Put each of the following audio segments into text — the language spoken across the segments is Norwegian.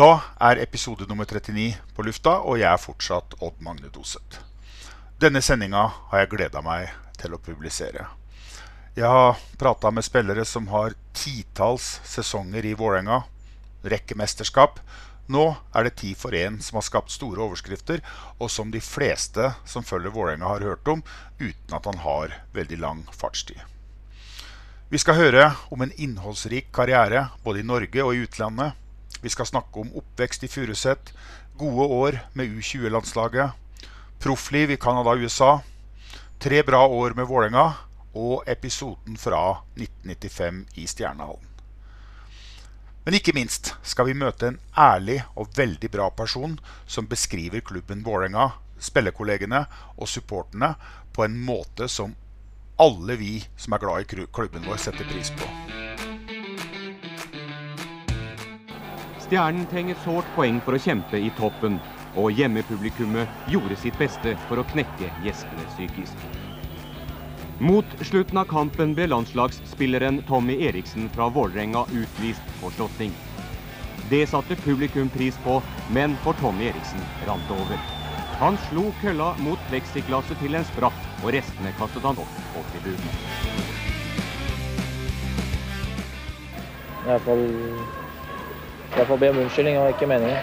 Da er episode nummer 39 på lufta, og jeg er fortsatt Odd Magne Doseth. Denne sendinga har jeg gleda meg til å publisere. Jeg har prata med spillere som har titalls sesonger i Vålerenga, rekke mesterskap. Nå er det ti for en som har skapt store overskrifter, og som de fleste som følger Vålerenga, har hørt om, uten at han har veldig lang fartstid. Vi skal høre om en innholdsrik karriere både i Norge og i utlandet. Vi skal snakke om oppvekst i Furuset, gode år med U20-landslaget, proffliv i Canada og USA, tre bra år med Vålerenga og episoden fra 1995 i Stjernehallen. Men ikke minst skal vi møte en ærlig og veldig bra person som beskriver klubben Vålerenga, spillekollegene og supporterne på en måte som alle vi som er glad i klubben vår, setter pris på. Stjernen trenger sårt poeng for å kjempe i toppen, og hjemmepublikummet gjorde sitt beste for å knekke gjestene psykisk. Mot slutten av kampen ble landslagsspilleren Tommy Eriksen fra Vålerenga utvist for slåssing. Det satte publikum pris på, men for Tommy Eriksen rant det over. Han slo kølla mot pleksiglasset til en spratt, og restene kastet han opp på tribunen. I hvert fall, i får be om unnskyldning, og ikke meningen.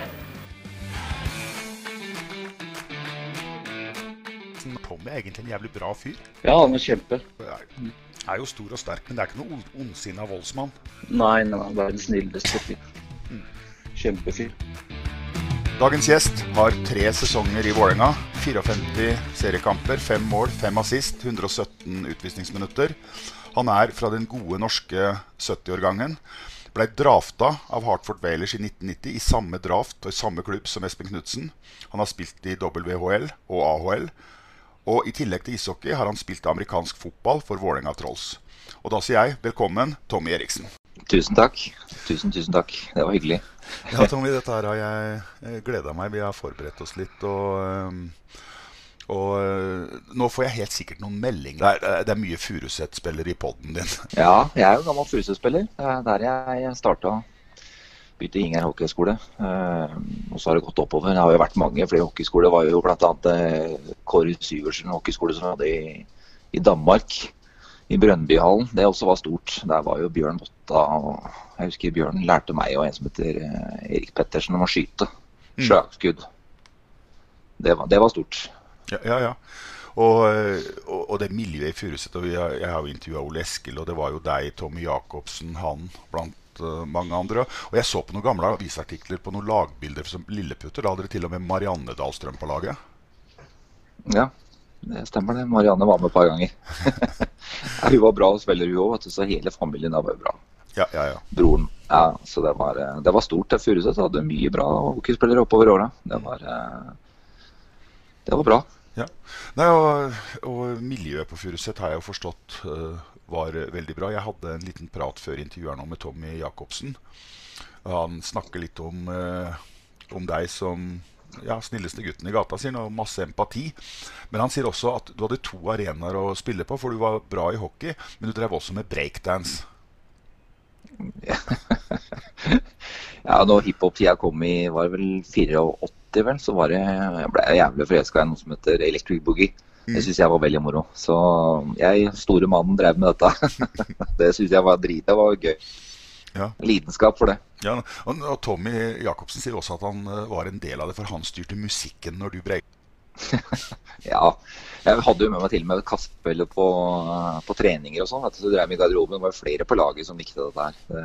Tommy er egentlig en jævlig bra fyr. Ja, han er kjempe. Er er jo stor og sterk, men det er ikke noe ond- ondsinna voldsmann. Nei, nei, nei, verdens snilleste fyr. Kjempefyr. Dagens gjest har tre sesonger i Vålerenga. 54 seriekamper, fem mål, fem assist, 117 utvisningsminutter. Han er fra den gode norske 70-årgangen. Blei drafta av Hartford Whalers i 1990 i samme draft og i samme klubb som Espen Knutsen. Han har spilt i WHL og AHL. Og i tillegg til ishockey har han spilt amerikansk fotball for Vålerenga Trolls. Og da sier jeg velkommen, Tommy Eriksen. Tusen takk. Tusen, tusen takk. Det var hyggelig. Ja, Tommy, dette her har jeg gleda meg. Vi har forberedt oss litt. Og, øhm, og øh, nå får jeg helt sikkert noen meldinger. Det er, det er mye Furuset-spillere i poden din. Ja, jeg er jo gammel Furuset-spiller. Er der jeg starta. Begynte i Inger hockeyskole. Eh, og så har det gått oppover. Det har jo vært mange flere hockeyskoler. Det var jo bl.a. Eh, Kåre Syversen hockeyskole som hadde i, i Danmark. I Brønnbyhallen. Det også var stort. Der var jo Bjørn Botta. og Jeg husker Bjørn lærte meg og en som heter eh, Erik Pettersen om å skyte. Slagskudd. Det var, det var stort. Ja, ja. ja. Og, øh, og, og det miljøet i Furuset og Jeg har jo intervjua Ole Eskil, og det var jo deg, Tommy Jacobsen, han blant uh, mange andre. Og jeg så på noen gamle avisartikler på noen lagbilder som Lilleputter. Da hadde dere til og med Marianne Dahlstrøm på laget. Ja, det stemmer det. Marianne var med et par ganger. ja, hun var bra spiller, hun òg, så hele familien da var jo bra. Ja, ja, ja. Broren. Ja, så det var, eh, det var stort. det Furuset hadde mye bra hockeyspillere oppover åra. Det var eh, Det var bra. Ja. Nei, og, og miljøet på Furuset har jeg jo forstått øh, var veldig bra. Jeg hadde en liten prat før intervjuet nå med Tommy Jacobsen. Han snakker litt om, øh, om deg som ja, snilleste gutten i gata, sier og masse empati. Men han sier også at du hadde to arenaer å spille på, for du var bra i hockey, men du drev også med breakdance. Ja, når hiphop-tida kom i var vel 84, vel, så var det, jeg ble jævlig forelska i noe som heter Electric Boogie. Det syns jeg var veldig moro. Så jeg, store mannen, drev med dette. det syns jeg var drit. Det var gøy. Ja. Lidenskap for det. Ja, og, og Tommy Jacobsen sier også at han øh, var en del av det, for han styrte musikken når du brei... Ja. Jeg hadde jo med meg til og med kassepelle på, på treninger og sånn. etter Så drev vi i garderoben. Det var flere på laget som likte dette her. Det,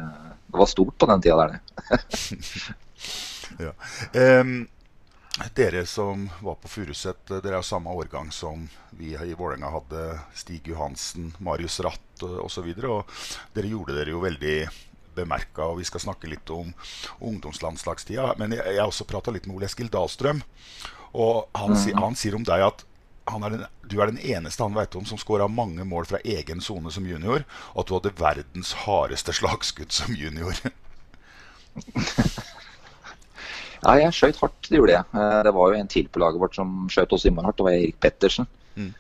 det var stort på den tida der, det. Ja. Em, dere som var på Furuset, eh, dere er jo samme årgang som vi i Vålerenga hadde. Stig Johansen, Marius Ratt eh, osv. Dere gjorde dere jo veldig bemerka, og vi skal snakke litt om ungdomslandslagstida. Men jeg har også prata litt med Ole Eskil Dahlstrøm, og han, si, han sier om deg at han er den, du er den eneste han vet om som skåra mange mål fra egen sone som junior, og at du hadde verdens hardeste slagskudd som junior. Ja, jeg skjøt hardt, det gjorde jeg. Eh, Det var jo en til på laget vårt som skjøt også innmari hardt. Det var Erik Pettersen. Mm.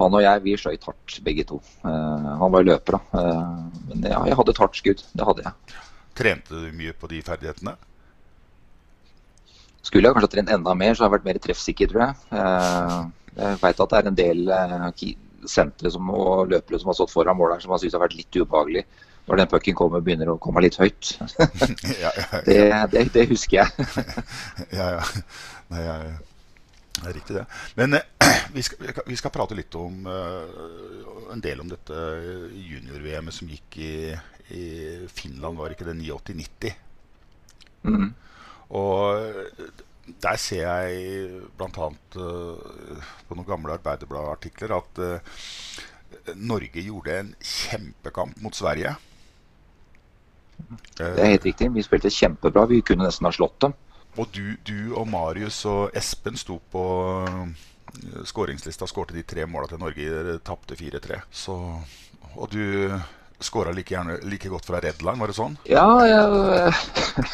Han og jeg vi skjøt hardt, begge to. Eh, Han var løper, da. Eh, Men ja, jeg hadde et hardt skudd. Det hadde jeg. Trente du mye på de ferdighetene? Skulle jeg kanskje trent enda mer, så har jeg vært mer treffsikker, tror jeg. Jeg veit at det er en del sentre som, og løpere som har stått foran mål her, som har syntes har vært litt ubehagelig når den pucken kommer begynner å komme litt høyt. ja, ja, Det, det, det husker jeg. ja, ja. Nei, jeg, det er riktig, det. Men eh, vi, skal, vi skal- prate litt om eh, en del om dette junior-VM-et som gikk i, i Finland, var ikke det 89-90? Mm. Og der ser jeg bl.a. Eh, på noen gamle Arbeiderbladet-artikler at eh, Norge gjorde en kjempekamp mot Sverige. Det er helt riktig. Vi spilte kjempebra. Vi kunne nesten ha slått dem. Og du, du og Marius og Espen sto på eh, skåringslista og skårte de tre måla til Norge. Tapte 4-3. Og du skåra like, gjerne- like godt fra red line, var det sånn? Ja, jeg,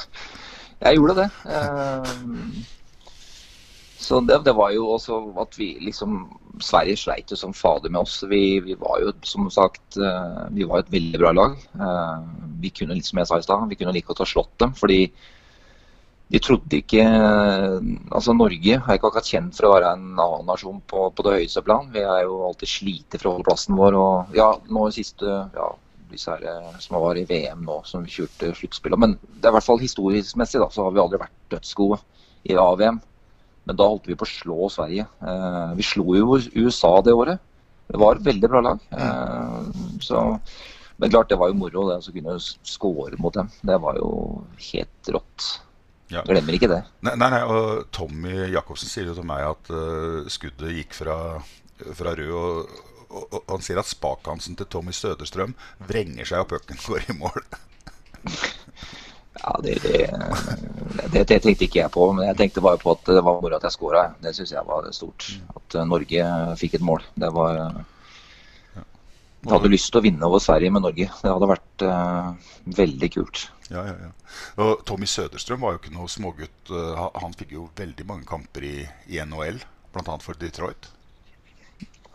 jeg gjorde det. Eh, Så det, det var jo også at vi liksom Sverige sleit jo som fader med oss. Vi, vi var jo som sagt eh, Vi var et veldig bra lag. Eh, Vi kunne, litt som jeg sa i stad, vi kunne like godt ha slått dem. Fordi de trodde ikke Altså Norge er ikke akkurat kjent for å være en annen nasjon på, på det høyeste plan. Vi er jo alltid slite for å holde plassen vår. Og ja, nå siste ja, disse her eh, som var i VM nå, som kjørte sluttspillet. Men det er i hvert fall historisk messig da, så har vi aldri vært dødsgode i AVM. Men da holdt vi på å slå Sverige. Eh, vi slo jo USA det året. Det var et veldig bra lag. Eh, så, men klart, det var jo moro det å kunne score mot dem. Det var jo helt rått. Ja. Glemmer ikke det. Nei, nei, nei, og Tommy Jacobsen sier jo til meg at eh, skuddet gikk fra, fra rød, og, og, og han sier at spakhansen til Tommy Søderstrøm vrenger seg og pucken går i mål. Ja, det, det, det, det tenkte ikke jeg på, men jeg tenkte bare på at det var moro at jeg skåra. Det syns jeg var stort. At eh, Norge fikk et mål. Det var eh, Jeg hadde lyst til å vinne over Sverige med Norge. Det hadde vært uh, veldig kult. Ja, ja, ja. Og Tommy Søderstrøm var jo ikke noe smågutt. Han- fikk jo veldig mange kamper i, i NHL, bl.a. for Detroit.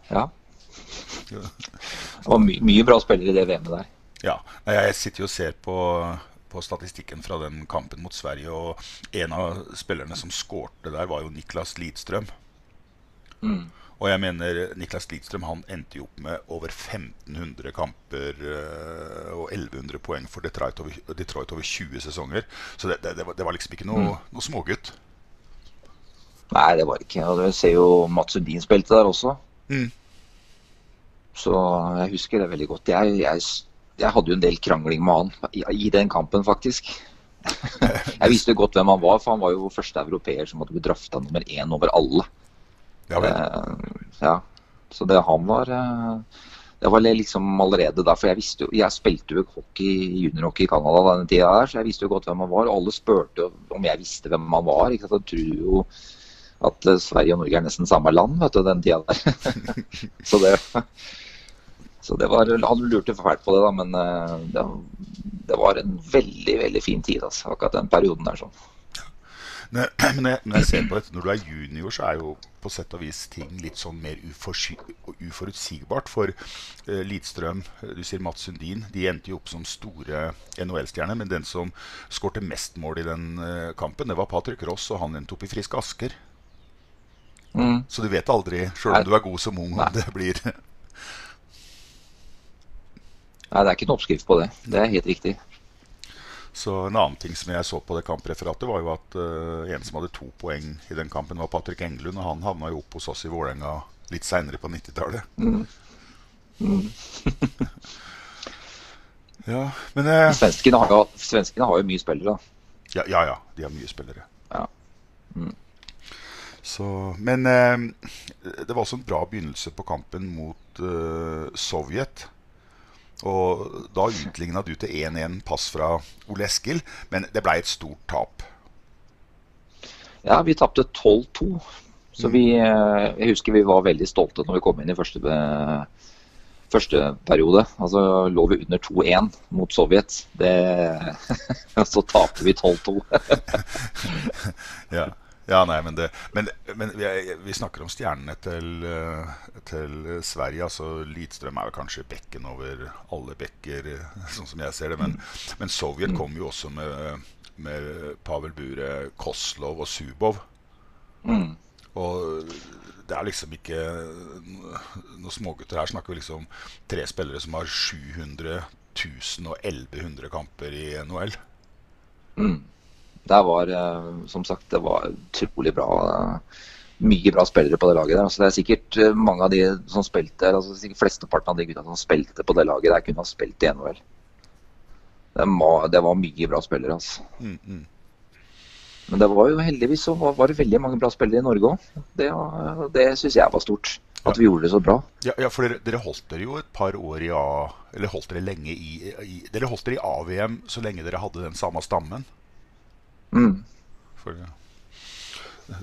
Ja. Ja. Det var my mye bra spillere i det VM-et der. Ja, Jeg sitter jo og ser på, på statistikken fra den kampen mot Sverige, og en av spillerne som skårte der, var jo Niklas Lidstrøm. Mm. Og jeg mener Niklas Lidstrøm han endte jo opp med over 1500 kamper eh, og 1100 poeng for Detroit over, Detroit over 20 sesonger. Så det, det, det, var, det var liksom ikke noe, noe smågutt. Nei, det var ikke. Og du ser jo Mats Sundin spilte der også. Mm. Så jeg husker det veldig godt. Jeg, jeg, jeg hadde jo en del krangling med han i, i den kampen, faktisk. jeg visste jo godt hvem han var, for han var jo første europeer som hadde blitt drafta nummer én over alle. Ja. Eh, ja. Så det han var uh, Det var liksom allerede derfor jeg visste jo Jeg spilte jo hockey, juniorhockey i Canada denne tida der, så jeg visste jo godt hvem han var. Og alle spurte om jeg visste hvem han var. Ikke sant? Jeg tror jo at eh, Sverige og Norge er nesten samme land, vet du, den tida der. så det så det var, Han lurte fælt på det, da, men eh, det, det var en veldig veldig fin tid. Altså, akkurat den perioden der. sånn. Men, men jeg, når jeg ser på dette, når du er junior, så er jo på sett og vis ting litt sånn mer uforutsigbart. For uh, Lidstrøm, du sier Mats Sundin, de endte jo opp som store NHL-stjerner. Men den som skårte mest mål i den uh, kampen, det var Patrick Ross, og han endte opp i Friske Asker. Mm. Så du vet aldri, sjøl om du er god som ung, om det blir Nei, Det er ikke noen oppskrift på det. Det er helt riktig. Så en annen ting som jeg så på det kampreferatet, var jo at uh, en som hadde to poeng i den kampen, var Patrick Englund. Og han havna jo opp hos oss i Vålerenga litt seinere på 90-tallet. Mm. Ja, men uh, Svenskene har, svenskene har jo mye spillere. da. ja, ja, ja, de har mye spillere. Ja. Mm. Så, men uh, det var også en bra begynnelse på kampen mot Sovjet. Og da utligna du til 1-1 pass fra Ole Eskil, men det blei et stort tap. Ja, vi tapte 12-2. Så vi, eh, jeg husker vi var veldig stolte når vi kom inn i første, første periode. Altså lå vi under 2-1 mot Sovjet. Det, så taper vi 12-2. Ja. Ja, nei, men, det, men, men vi, vi snakker om stjernene til, eh, til Sverige. altså Lidstrøm er jo kanskje bekken over alle bekker, eh, sånn som jeg ser det. Men, men Sovjet kom jo også med, med Pavel Bure, Koslov og Subov. Mm. Og det er liksom ikke noen smågutter. Her snakker vi liksom tre spillere som har 700 000 og 1100 kamper i NHL. Mm. Det var, eh, som sagt, det var utrolig bra. Mye bra spillere på det laget der. Altså, det er sikkert eh, mange av de som spilte altså sikkert Flesteparten av de gutta som spilte på det laget der, kunne ha spilt i NHL. Det det var mye bra spillere, altså. Mm, mm. Men det var jo heldigvis så var, det veldig mange bra spillere i Norge òg. Det, det syns jeg var stort. At vi gjorde det så bra. Ja, ja for dere, dere holdt dere jo et par år i A Eller holdt dere lenge i, i Dere holdt dere i AVM så lenge dere hadde den samme stammen. Mm, For,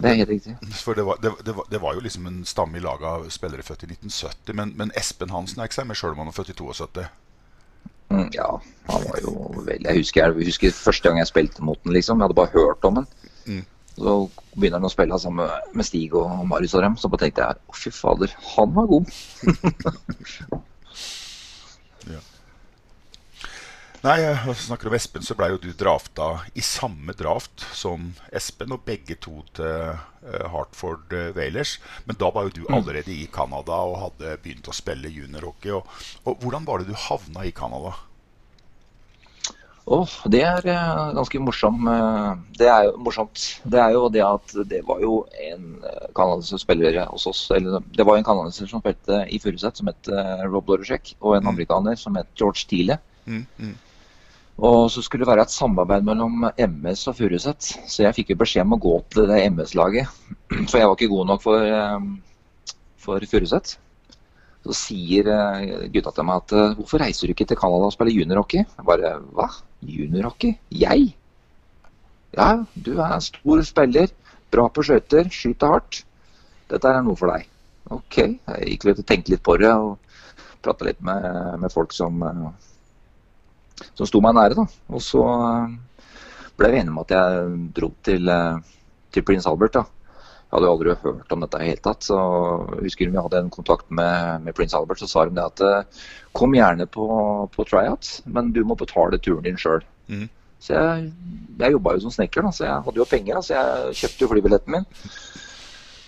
det er helt riktig. for det, var, det, det, var, det var jo liksom en stamme i laget av spillere født i 1970. Men, men Espen Hansen er ikke seg med sjøl om han er født i 72. Mm, ja, han var jo veldig Jeg husker, jeg husker første gang jeg spilte mot den, liksom. Jeg hadde bare hørt om den. Mm. Så begynner han å spille sammen med- Stig og Marius og dem. Så bare tenkte jeg å fy fader, han var god. Nei, jeg snakker om Espen, så blei jo du drafta i samme draft som Espen, og begge to til eh, Hartford eh, Whalers. Men da var jo du allerede i Canada og hadde begynt å spille juniorhockey. Og, og hvordan var det du havna i Canada? Åh, det er eh, ganske morsom, eh, det er jo morsomt. Det er jo det at det var jo en eh, canadisk spiller hos oss. Eller det var en canadiser som spilte i Furuset, som het eh, Rob Dorosek. Og en amerikaner som het George Thiele. Mm, mm. Og så skulle det være et samarbeid mellom MS og Furuset. Så jeg fikk jo beskjed om å gå til det MS-laget. For jeg var ikke god nok for, eh, for Furuset. Så sier eh, gutta til meg at eh, hvorfor reiser du ikke til Canada og spiller juniorhockey? Jeg bare hva? Juniorhockey? Jeg? Ja, du er en stor spiller. Bra på skøyter. Skyter hardt. Dette er noe for deg. Ok. Jeg gikk litt og tenkte litt på det og prata litt med, med folk som som sto meg nære. da. Og så eh, ble vi enige om at jeg dro til, eh, til Prince Albert. da. Jeg hadde jo aldri hørt om dette i det hele tatt. så jeg husker Vi hadde en kontakt med, med Prince Albert, så sa hun det at eh, kom gjerne på, på tryout, men du må betale turen din sjøl. Mm. Så jeg, jeg jobba jo som snekker, da, så jeg hadde jo penger. da, Så jeg kjøpte jo flybilletten min.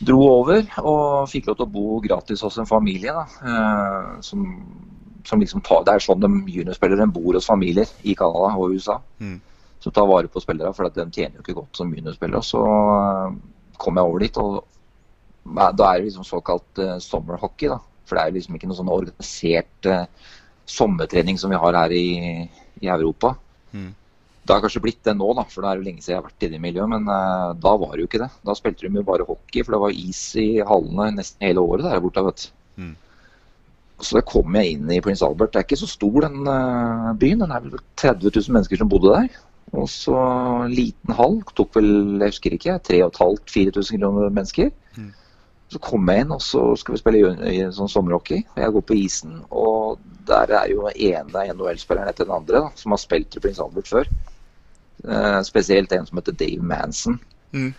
Dro over og fikk lov til å bo gratis hos en familie. da, eh, som, som liksom tar, Det er sånn de juniorspillere bor hos familier i Canada og USA. Mm. Som tar vare på spillere, for at de tjener jo ikke godt som juniorspillere. Så eh, kom jeg over dit, og da er det liksom såkalt uh, sommerhockey. da, For det er liksom ikke noe sånn organisert uh, sommertrening som vi har her i, i Europa. Mm. Det har kanskje blitt det nå, da, for det er jo lenge siden jeg har vært i det miljøet. Men uh, da var det jo ikke det. Da spilte de jo bare hockey, for det var is i hallene nesten hele året der borte. vet du. Mm. Så da kom jeg inn i Prince Albert. Det er ikke så stor den eh, byen. Den er vel 30 000 mennesker som bodde der. Og så liten hall. Tok vel, jeg husker ikke, 3500-4000 kroner mennesker. Mm. Så kom jeg inn, og så skal vi spille i, i sånn sommerhockey. Jeg går på isen, og der er jo ene NHL-spilleren etter den andre da, som har spilt i Prince Albert før. Eh, spesielt en som heter Dave Manson. Mm.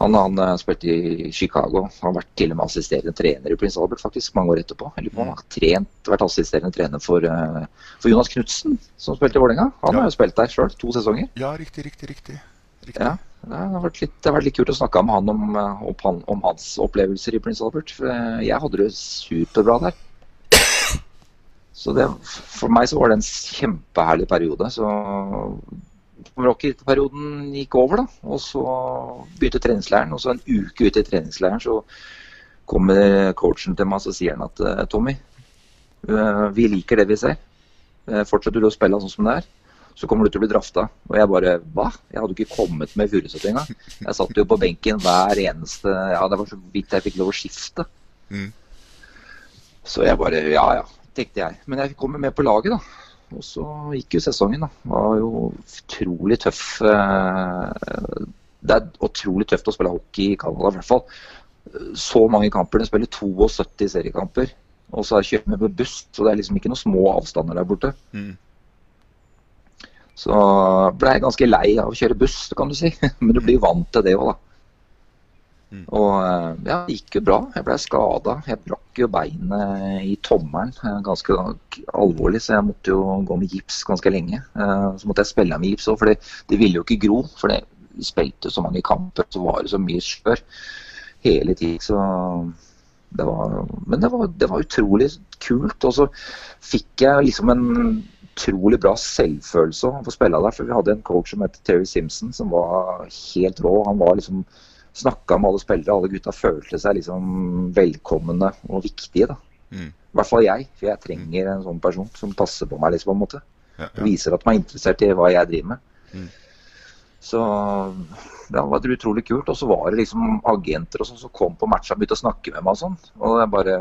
Han, han eh, spilte i Chicago. Han har vært til og med assisterende trener i Prince Albert faktisk mange år etterpå. Om han har trent, vært assisterende trener for, eh, for Jonas Knutsen, som spilte i Vålerenga. Han Ja. har jo spilt der sjøl, to sesonger. Ja, riktig, riktig, riktig. riktig. Ja, det har vært litt, det har vært litt kult å snakke med han om, eh, om, om hans opplevelser i Prince Albert. For jeg hadde det superbra der. Så det, for meg så var det en kjempeherlig periode. Så Rocky-perioden gikk over, da. Og så begynte treningsleiren. Og så en uke ute i treningsleiren så kommer coachen til meg og sier han at eh, Tommy, eh, vi liker det vi ser. Eh, Fortsetter du å spille sånn som det er, så kommer du til å bli drafta. Og jeg bare hva? Jeg hadde ikke kommet med Furuset engang. Jeg satt jo på benken hver eneste Ja, det var så vidt jeg fikk lov å skifte. Mm. Så jeg bare ja ja, tenkte jeg. Men jeg kom med på laget, da. Og så gikk jo sesongen, da. Det var jo utrolig tøff. eh, Det er utrolig tøft å spille hockey i Canada, i hvert fall. Så mange kamper. De spiller 72 seriekamper. Og så er kjørt med buss, så det er liksom ikke noen små avstander der borte. Mm. Så ble jeg ganske lei av å kjøre buss, kan du si. Men du blir vant til det òg, da. Mm. Og eh, ja, det gikk jo bra. Jeg ble skada. Jeg brakk jo beinet i tommelen eh, ganske alvorlig, så jeg måtte jo gå med gips ganske lenge. Eh, Så måtte jeg spille med gips òg, for det, ville jo ikke gro. For det, spilte så mange kamper, så var det så mye skjør hele tiden. Så det var, men det var, det var utrolig kult. Og så fikk jeg liksom en utrolig bra selvfølelse å få spille der. For vi hadde en coach som het Terry Simpson, som var helt rå. Han var liksom snakka med alle spillere. Alle gutta følte seg liksom velkomne og viktige. da. Mm. I hvert fall jeg, for jeg trenger en sånn person som passer på meg. liksom på en måte. Ja, ja. Viser at man er interessert i hva jeg driver med. Mm. Så det var utrolig kult. Og så var det liksom agenter og sånn som kom på matcha og begynte å snakke med meg og sånn. Og det bare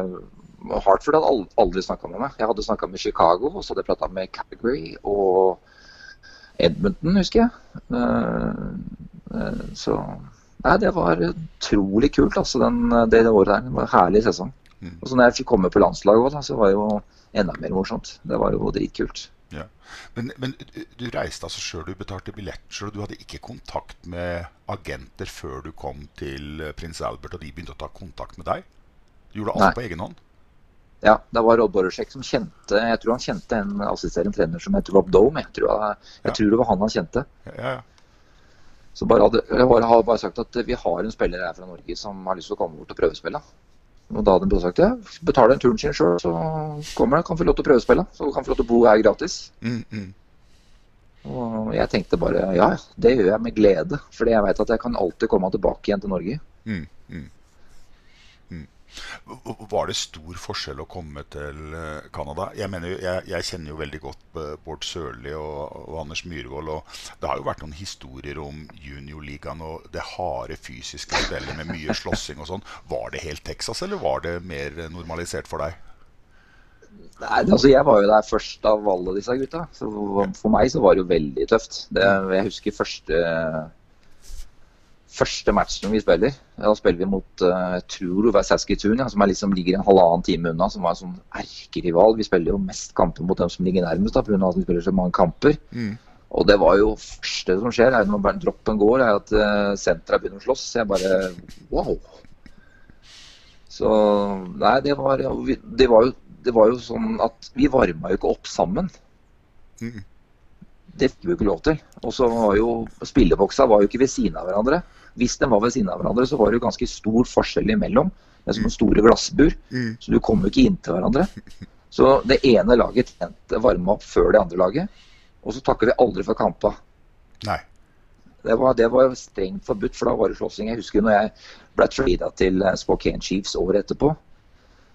Hartford hadde aldri snakka med meg. Jeg hadde snakka med Chicago, og så hadde jeg prata med Calgary og Edmonton, husker jeg. Eh, eh, så Nei, det var utrolig kult, altså, den, det, året der. Det var en herlig sesong. Mm. Og så når jeg fikk komme på landslaget òg, så var det jo enda mer morsomt. Det var jo dritkult. Ja. Men, men du- reiste altså sjøl, du betalte billett sjøl, du hadde ikke kontakt med agenter før du kom til eh, prins Albert og de begynte å ta kontakt med deg? Du gjorde alt Nei. på egen hånd? Ja, det var Rob Borusek som kjente Jeg tror han kjente en assisterende trener som het Rob Dome. Jeg tror, jeg, jeg Ja. tror det var han han kjente. Ja, ja. Så bare hadde, jeg bare, har bare sagt at vi har en spiller her fra Norge som har lyst til å komme bort og prøvespille. Og da hadde han bare sagt ja, betaler den turen sin sjøl, så kommer han. Kan få lov til å prøvespille. Så kan få lov til å bo her gratis. Mm, mm. Og jeg tenkte bare ja, det gjør jeg med glede. Fordi jeg vet at jeg kan alltid komme tilbake igjen til Norge. Mm, mm. Var det stor forskjell å komme til eh, Canada? Jeg, jeg, jeg kjenner jo veldig godt eh, Bård Sørli og, og Anders Myhrvold. Og det har jo vært noen historier om juniorligaen og det harde fysiske spillet med mye slåssing og sånn. Var det helt Texas, eller var det mer normalisert for deg? Nei, altså Jeg var jo der først av alle disse gutta. Så for meg så var det jo veldig tøft. Det, jeg husker første første matchen vi spiller. Da spiller vi mot uh, Truro Saskatoon, ja, som er liksom ligger en halvannen time unna. Som var en sånn erkerival. Vi spiller jo mest kamper mot dem som ligger nærmest, da, pga. at vi spiller så mange kamper. Mm. Og det var jo første som skjer, er når droppen går, er at uh, sentra begynner å slåss. Så jeg bare wow. Så nei, det var, det var, jo, det var jo sånn at vi varma jo ikke opp sammen. Mm. Det fikk vi jo ikke lov til. Og så var jo spilleboksa var jo ikke ved siden av hverandre. Hvis de var ved siden av hverandre, så var det jo ganske stor forskjell imellom. Det er som store glassbur, Mm. så du kom jo ikke inntil hverandre. Så det ene laget tjente varme opp før det andre laget. Og så takker vi aldri for kampa. Nei. Det var, det var strengt forbudt, for da var det slåssing. Jeg husker når jeg ble trada til eh, Spokane Chiefs året etterpå.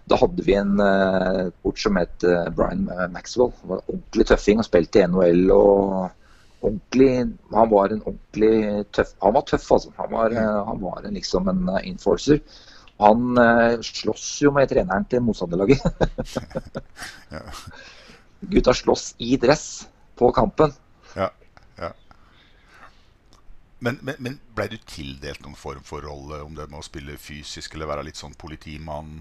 Da hadde vi en uh, coach som het eh, Brian Maxwell. Han var ordentlig tøffing og spilte i NHL. og ordentlig, Han var en ordentlig tøff Han var tøff, altså. Han var, han var en, liksom en eh, enforcer. Han eh, slåss jo med treneren til motstanderlaget. Ja. Gutta slåss i dress på kampen. Ja, ja. Men, men, men blei du tildelt noen form for rolle, om det med å spille fysisk eller være litt sånn politimann?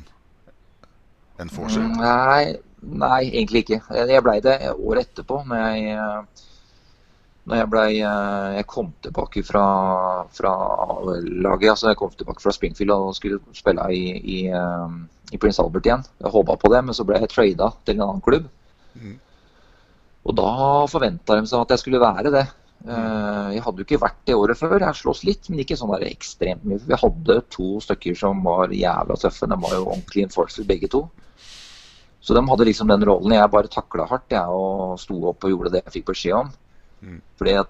En forser? Nei, nei, egentlig ikke. Jeg blei det året etterpå, når jeg, eh, når jeg blei Jeg kom tilbake fra, fra laget. Altså, jeg kom tilbake fra Springfield og skulle spille i, i, eh, i Prince Albert igjen. Jeg håpa på det, men så ble jeg trada til en annen klubb. Mm. Og da forventa de seg at jeg skulle være det. Eh, Jeg hadde jo ikke vært det året før. Jeg sloss litt, men ikke sånn der ekstremt mye. Vi hadde to stykker som var jævla tøffe. De var jo ordentlig enforcer begge to. Så de hadde liksom den rollen. Jeg bare takla hardt jeg, og sto opp og gjorde det jeg fikk beskjed om. Mm. Fordi at,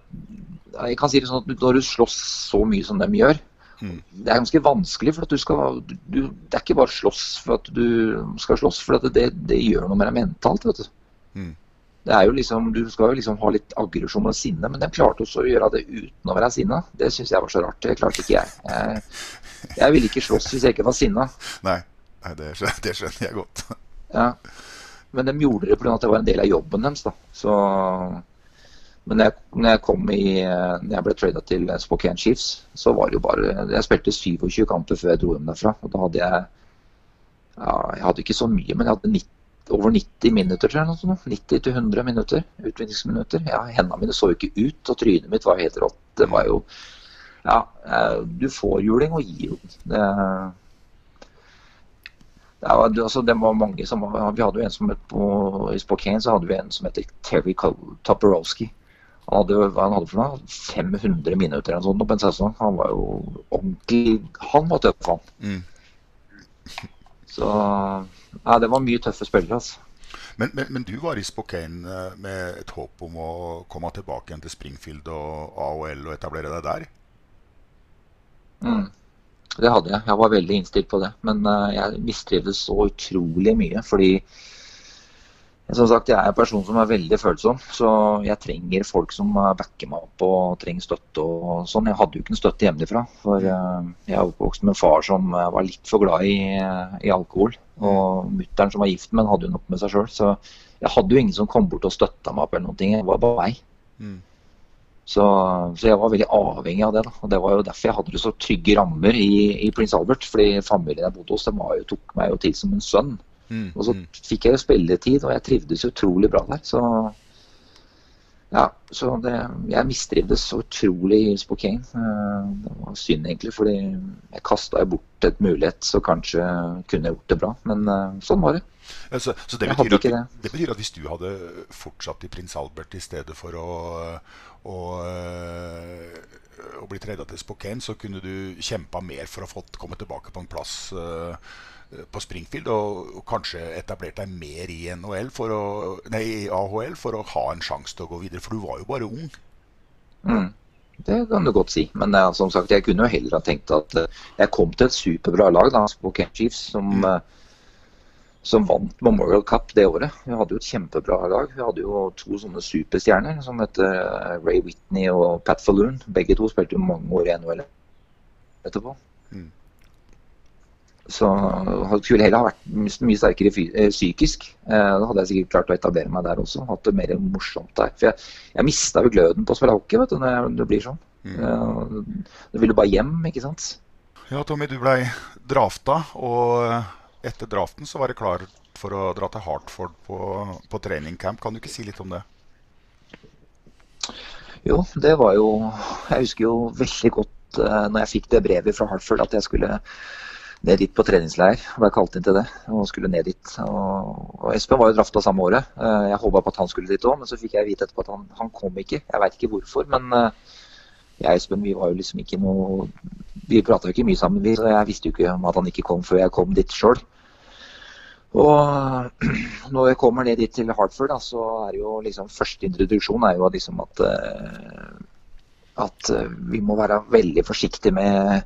jeg kan si det sånn at Når du slåss så mye som de gjør, Mm. det er ganske vanskelig. for at du skal, du, Det er ikke bare slåss for at du skal slåss, for det, det gjør noe med deg mentalt. vet du. Mm. Det er jo liksom, Du skal jo liksom ha litt aggresjon og sinne, men de klarte også å gjøre det uten å være sinna. Det syns jeg var så rart. Det klarte ikke jeg. Jeg, jeg ville ikke slåss hvis jeg ikke var sinna. Nei, Nei det, skjønner, det skjønner jeg godt. Ja. Men de gjorde det pga. at det var en del av jobben deres. da. Så, men når jeg, når jeg kom i, når jeg ble trada til Spokane Chiefs, så var det jo bare Jeg spilte 27 kamper før jeg dro hjem derfra. Og da hadde jeg ja, Jeg hadde ikke så mye, men jeg hadde 90, over 90 minutter, tror jeg. Noe 90-100 minutter. Utvinningsminutter. Ja, Hendene mine så jo ikke ut, og trynet mitt var helt rått. Det var jo Ja, eh, du får juling og gir jo. Det, det, var, altså, det var mange som Vi hadde jo en som het på, I Spokane så hadde vi en som heter Terry Toporowski. Han hadde, jo- hva han hadde for noe? 500 minutter eller sånt på en sesong. Han var jo ordentlig Han var tøff, han. Mm. Så Nei, det var mye tøffe spillere. altså. Men, men, men du var i Spokane eh, med et håp om å komme tilbake igjen til Springfield og AOL og etablere deg der? Mm. Det hadde jeg. Jeg var veldig innstilt på det. Men eh, jeg mistrivdes så utrolig mye. Fordi som sagt, jeg er en person som er veldig følsom. Så jeg trenger folk som eh, backer meg opp og trenger støtte og sånn. Jeg hadde jo ikke noe støtte hjemmefra. For eh, jeg er oppvokst med en far som eh, var litt for glad i, i alkohol. Og mutter'n som var gift men hadde jo nok med seg sjøl. Så jeg hadde jo ingen som kom bort og støtta meg opp eller noen ting. Jeg var bare meg. Mm. Så, så jeg var veldig avhengig av det. da, og Det var jo derfor jeg hadde det så trygge rammer i, i Prince Albert. fordi familien jeg bodde hos, de var jo, tok meg jo til som en sønn. Mm. Og så fikk jeg jo spilletid, og jeg trivdes utrolig bra der. Så ja, så det, jeg mistrivdes så utrolig i Spokane. Eh, Det var synd egentlig, fordi jeg kasta bort et mulighet, så kanskje kunne jeg gjort det bra. Men eh, sånn var det. Ja, så, så det, betyr at, det. det betyr at hvis du hadde fortsatt i Prins Albert i stedet for å, å, øh, å bli treda til Spokane, så kunne du kjempa mer for å få komme tilbake på en plass på Springfield og, og kanskje etablert deg mer i å, nei, i AHL for å ha en sjanse til å gå videre, for du var jo bare ung. Mm. Det kan du godt si. Men ja, som sagt, jeg kunne jo heller ha tenkt at eh, jeg kom til et superbra lag, da, Spokane Chiefs, som, mm. som vant Memorial Cup det året. Vi hadde jo et kjempebra lag. Vi hadde jo to sånne superstjerner som heter eh, Ray Whitney og Pat Falloon. Begge to spilte jo mange år i NHL etterpå. Så skulle heller ha vært mye sterkere eh, psykisk. Eh, Da hadde jeg sikkert klart å etablere meg der også. Hatt det mer morsomt der. For jeg, jeg mista jo gløden på å spille hockey vet du, når det blir sånn. Mm. Du vil jo bare hjem, ikke sant. Ja, Tommy, du blei drafta, og etter draften så var det klar for å dra til Hartford på, på treningcamp. Kan du ikke si litt om det? Jo, det var jo Jeg husker jo veldig godt eh, når jeg fikk det brevet fra Hartford at jeg skulle ned dit på treningsleir. Ble kalt inn til det og skulle ned dit. Og, Espen var jo drafta samme året. Eh, Jeg håpa på at han skulle dit òg, men så fikk jeg vite etterpå at han, han kom ikke. Jeg veit ikke hvorfor, men eh, jeg og Espen vi var jo liksom ikke noe Vi prata jo ikke mye sammen, vi, så jeg visste jo ikke om at han ikke kom før jeg kom dit sjøl. Og når jeg kommer ned dit til Hartford, da, så er det jo liksom første introduksjon er jo liksom at eh, at eh, vi må være veldig forsiktige med,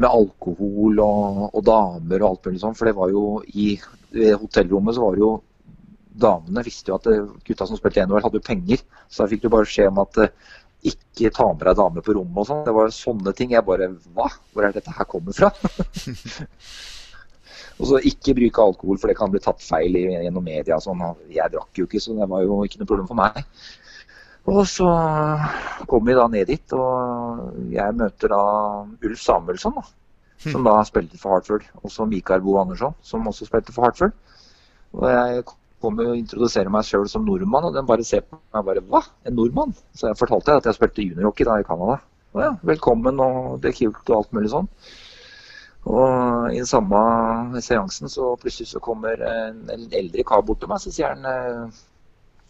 med alkohol og, og damer og alt mulig sånn. For det var jo i hotellrommet så var det jo Damene visste jo at eh, gutta som spilte NHL, hadde jo penger. Så da fikk du bare beskjed om at eh, ikke ta med deg damer på rommet og sånn. Det var sånne ting. Jeg bare Hva? Hvor er dette her kommer fra? Og så ikke bruke alkohol, for det kan bli tatt feil gjennom media. Sånn. Jeg drakk jo ikke, så det var jo ikke noe problem for meg. Og så kom vi da ned dit, og jeg møter da Ulf Samuelsson, da, som da spilte for Hartford. Og så Mikael Bo Andersson, som også spilte for Hartford. Og jeg kommer og introduserer meg sjøl som nordmann, og den bare ser på meg bare Hva? En nordmann? Så jeg fortalte at jeg spilte juniorhockey da i Canada. Og ja, velkommen, og det er kult og alt mulig sånn. Og i den samme seansen så plutselig så kommer en, en eldre kar bort til meg, så sier han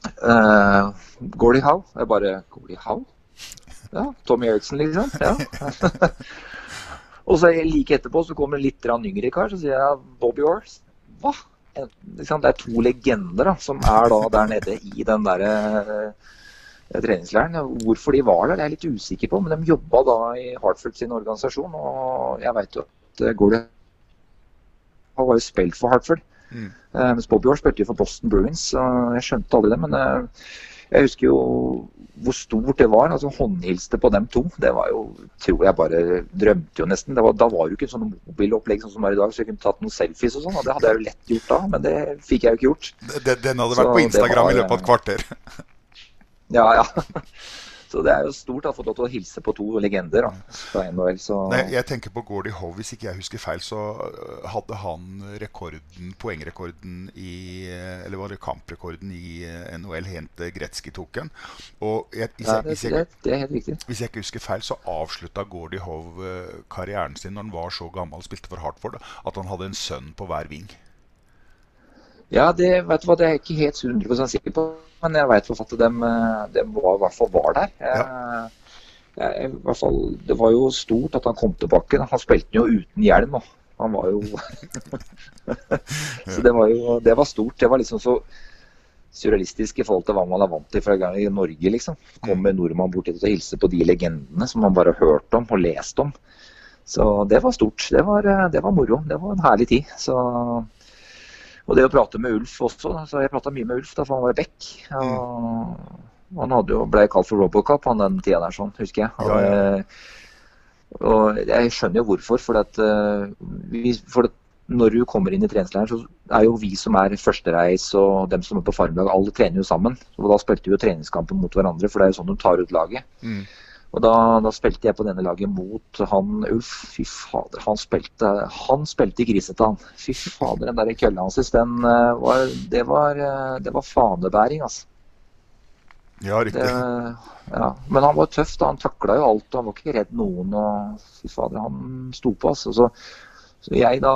eh, eh, Gordie Howe. Jeg bare Gordie Howe? Ja, Tommy Eriksen, liksom. Ja. og så like etterpå så kommer en litt yngre kar, så sier jeg Bobby Orr. Hva? det er to legender da, som er da der nede i den derre uh, treningsleiren. Hvorfor de var der, det er jeg litt usikker på, men de jobba da i Hartford sin organisasjon. Og jeg veit jo at eh, Gordie var jo spilt for Hartford. Mm. Eh, mens Bobby Orr spilte jo for Boston Bruins, og jeg skjønte aldri det. Men eh, jeg husker jo hvor stort det var. altså Håndhilste på dem to. Det var jo, tror jeg bare drømte jo nesten. Det var, da var det jo ikke sånn mobilopplegg sånn som er i dag, så jeg kunne tatt noen selfies og sånn. og Det hadde jeg jo lett gjort da, men det fikk jeg jo ikke gjort. Den, den hadde Så vært på Instagram var, i løpet av et kvarter. Ja, ja. Så det er jo stort å få lov til å hilse på to legender da, fra NHL. Så Nei, jeg tenker på Gordie Howe. Hvis ikke jeg husker feil, så øh, hadde han rekorden, poengrekorden i øh, Eller var det kamprekorden i øh, NHL helt til Gretzky tok den. Og jeg, hvis, jeg, hvis, jeg, hvis jeg ikke husker feil, så avslutta Gordie Howe karrieren sin når han var så gammel og spilte for Hartford, at han hadde en sønn på hver ving. Ja, det, vet du hva, det er jeg ikke helt 100 sikker på, men jeg vet at de, de var, i hvert fall var der. Jeg, jeg, i hvert fall, det var jo stort at han kom tilbake. Han spilte jo uten hjelm. og Han var jo Så det var jo det var stort. Det var liksom så surrealistisk i forhold til hva man er vant til fra gang i Norge. liksom. Kommer nordmann bort hit og hilser på de legendene som man bare har hørt om og lest om. Så det var stort. Det var, det var moro. Det var en herlig tid. Så og det å prate med Ulf også. så Jeg prata mye med Ulf da, for han var back. Og han hadde jo, ble kalt for Robocop han den tida der, sånn, husker jeg. Og, Ja, ja. og jeg skjønner jo hvorfor. For, at, eh, vi, for når du kommer inn i treningsleiren, så er jo vi som er førstereis og dem som er på farmlag, alle trener jo sammen. Og da spilte vi jo treningskampen mot hverandre, for det er jo sånn de tar ut laget. Mm. Og da, da spilte jeg på denne laget mot han Ulf. Fy fader, han spilte, han spilte grisete, han. Fy fader, den der kølla hans, den eh, var, det var, eh, det var fanebæring, altså. Ja, riktig. Det, ja. Men han var tøff, da. Han takla jo alt. og Han var ikke redd noen. og Fy fader, han sto på, altså. Så, så jeg da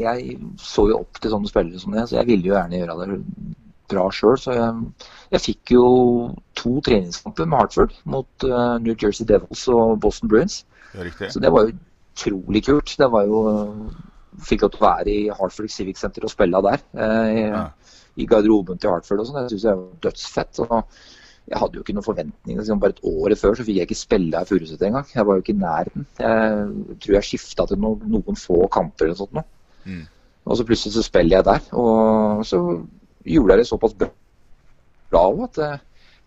Jeg så jo opp til sånne spillere som det, så jeg ville jo gjerne gjøre det bra sjøl. Så jeg, jeg fikk jo to treningskamper med Hartford mot uh, New Jersey Devils og Boston Bruins. Så det var jo utrolig kult. Det var jo Fikk lov til å være i Hartford Civic Center og spille der. Eh, Ja. I garderoben til Hartford og sånn. Det syns jeg var dødsfett. Og jeg hadde jo ikke noen forventninger. Liksom bare et år før så fikk jeg ikke spille her i Furuset engang. Jeg var jo ikke i nærheten. Jeg tror jeg skifta til noen, noen få kamper eller noe sånt. Nå. Mm. Og så plutselig så spiller jeg der. Og så jeg det såpass bra òg at eh,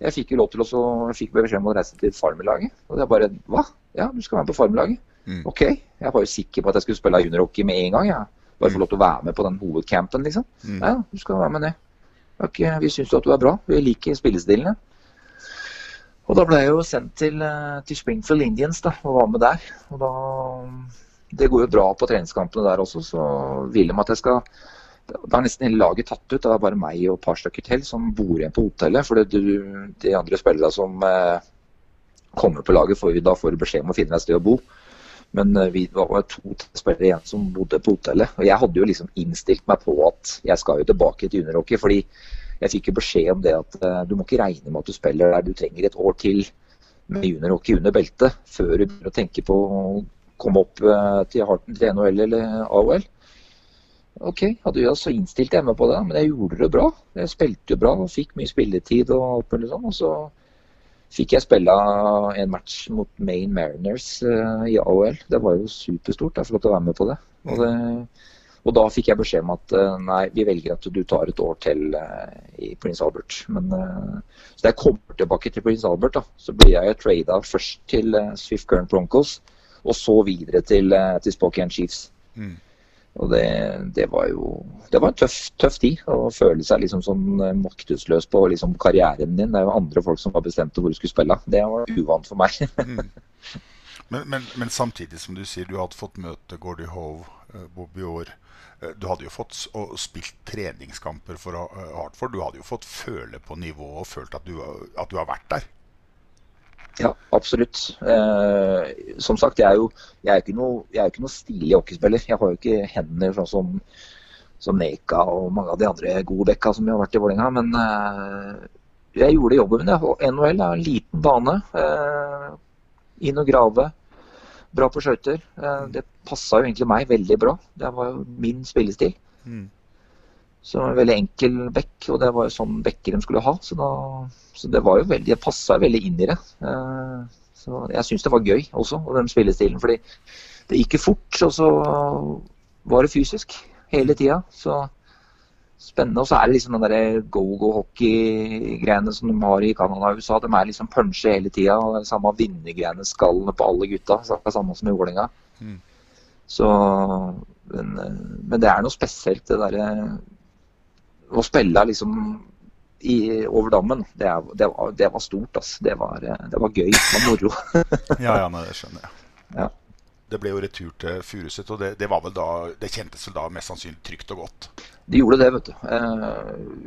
jeg fikk jo lov til å fikk beskjed om å reise til Farmerlaget. Og jeg bare Hva? Ja, du skal være med på Farmerlaget? Mm. OK. Jeg var jo sikker på at jeg skulle spille juniorhockey med en gang. Ja. Bare få lov til å være med på den hovedcampen, liksom. Mm. Ja, du skal være med det. Okay, vi syns jo at du er bra. Vi liker spillestilene. Og da ble jeg jo sendt til, eh, til Springfield Indians da, og var med der. Og da Det går jo bra på treningskampene der også, så vil de at jeg skal Da er nesten hele laget tatt ut. Det er bare meg og et par stykker til som bor igjen på hotellet. For det, de andre spillerne som eh, kommer på laget, får da får beskjed om å finne et sted å bo. Men eh, vi var to spillere igjen som bodde på hotellet. Og jeg hadde jo liksom innstilt meg på at jeg skal jo tilbake til juniorhockey. fordi jeg fikk jo beskjed om det at eh, du må ikke regne med at du spiller der. Du trenger et år til med juniorhockey under beltet før du begynner å tenke på å komme opp til Harten til NHL eller AOL. OK, hadde jeg så innstilte jeg meg på det, men jeg gjorde det bra. Jeg spilte jo bra og fikk mye spilletid og alt mulig sånn. Og så fikk jeg spille en match mot Maine Mariners eh, i AOL. Det var jo superstort. Jeg får lov til å være med på det. Og, det, og da fikk jeg beskjed om at eh, nei, vi velger at du tar et år til eh, i Prince Albert. Men, så da jeg kommer tilbake til Prince Albert, da, så blir jeg trada først til Swift Current Broncos, og så videre til, til Spokane Chiefs. Mm. Og det, det var jo Det var en tøff, tøff tid å føle seg liksom sånn eh, maktesløs på liksom karrieren din. Det er jo andre folk som har bestemt hvor du skulle spille. Det var uvant for meg. Men, men, men samtidig som du sier, du hadde fått møte Gordie Howe, eh, Bobby Orr. Eh, Du hadde jo fått og spilt treningskamper for Hartford. Du hadde jo fått føle på nivået og følt at du, at du har vært der. Ja, absolutt. Eh, som sagt, jeg er jo jeg er ikke noe, jeg er ikke noe stilig hockeyspiller. Jeg har jo ikke hender sånn som, som Neka og mange av de andre gode bekka som har vært i Vålerenga. Men eh, jeg gjorde jobben min. NHL er en liten bane. Eh, inn og grave. Bra på skøyter. Eh, det passa jo egentlig meg veldig bra. Det var jo min spillestil. Mm. Så en veldig enkel bekk, og det var jo sånn bekker de skulle ha. Så, da, så det var jo veldig, det passa veldig inn i det. Eh, så jeg syns det var gøy også, og den spillestilen. Fordi det gikk jo fort, og så var det fysisk hele tida. Så spennende. Og så er det liksom den derre go-go-hockey-greiene som de har i Canada og USA. De er liksom punche hele tida. Og det er samme vinnergreiene skallene på alle gutta. Så det er samme som i Vålerenga. Mm. Så men, men det er noe spesielt, det derre Å spille liksom i, over dammen, det, det, var, det var stort, Altså. Det var, det var gøy. Det var moro. Ja, ja, nei, det skjønner jeg. Ja. Det ble jo retur til Furuset, og det, det var vel da Det kjentes vel da mest sannsynlig trygt og godt. De gjorde det, vet du. Eh,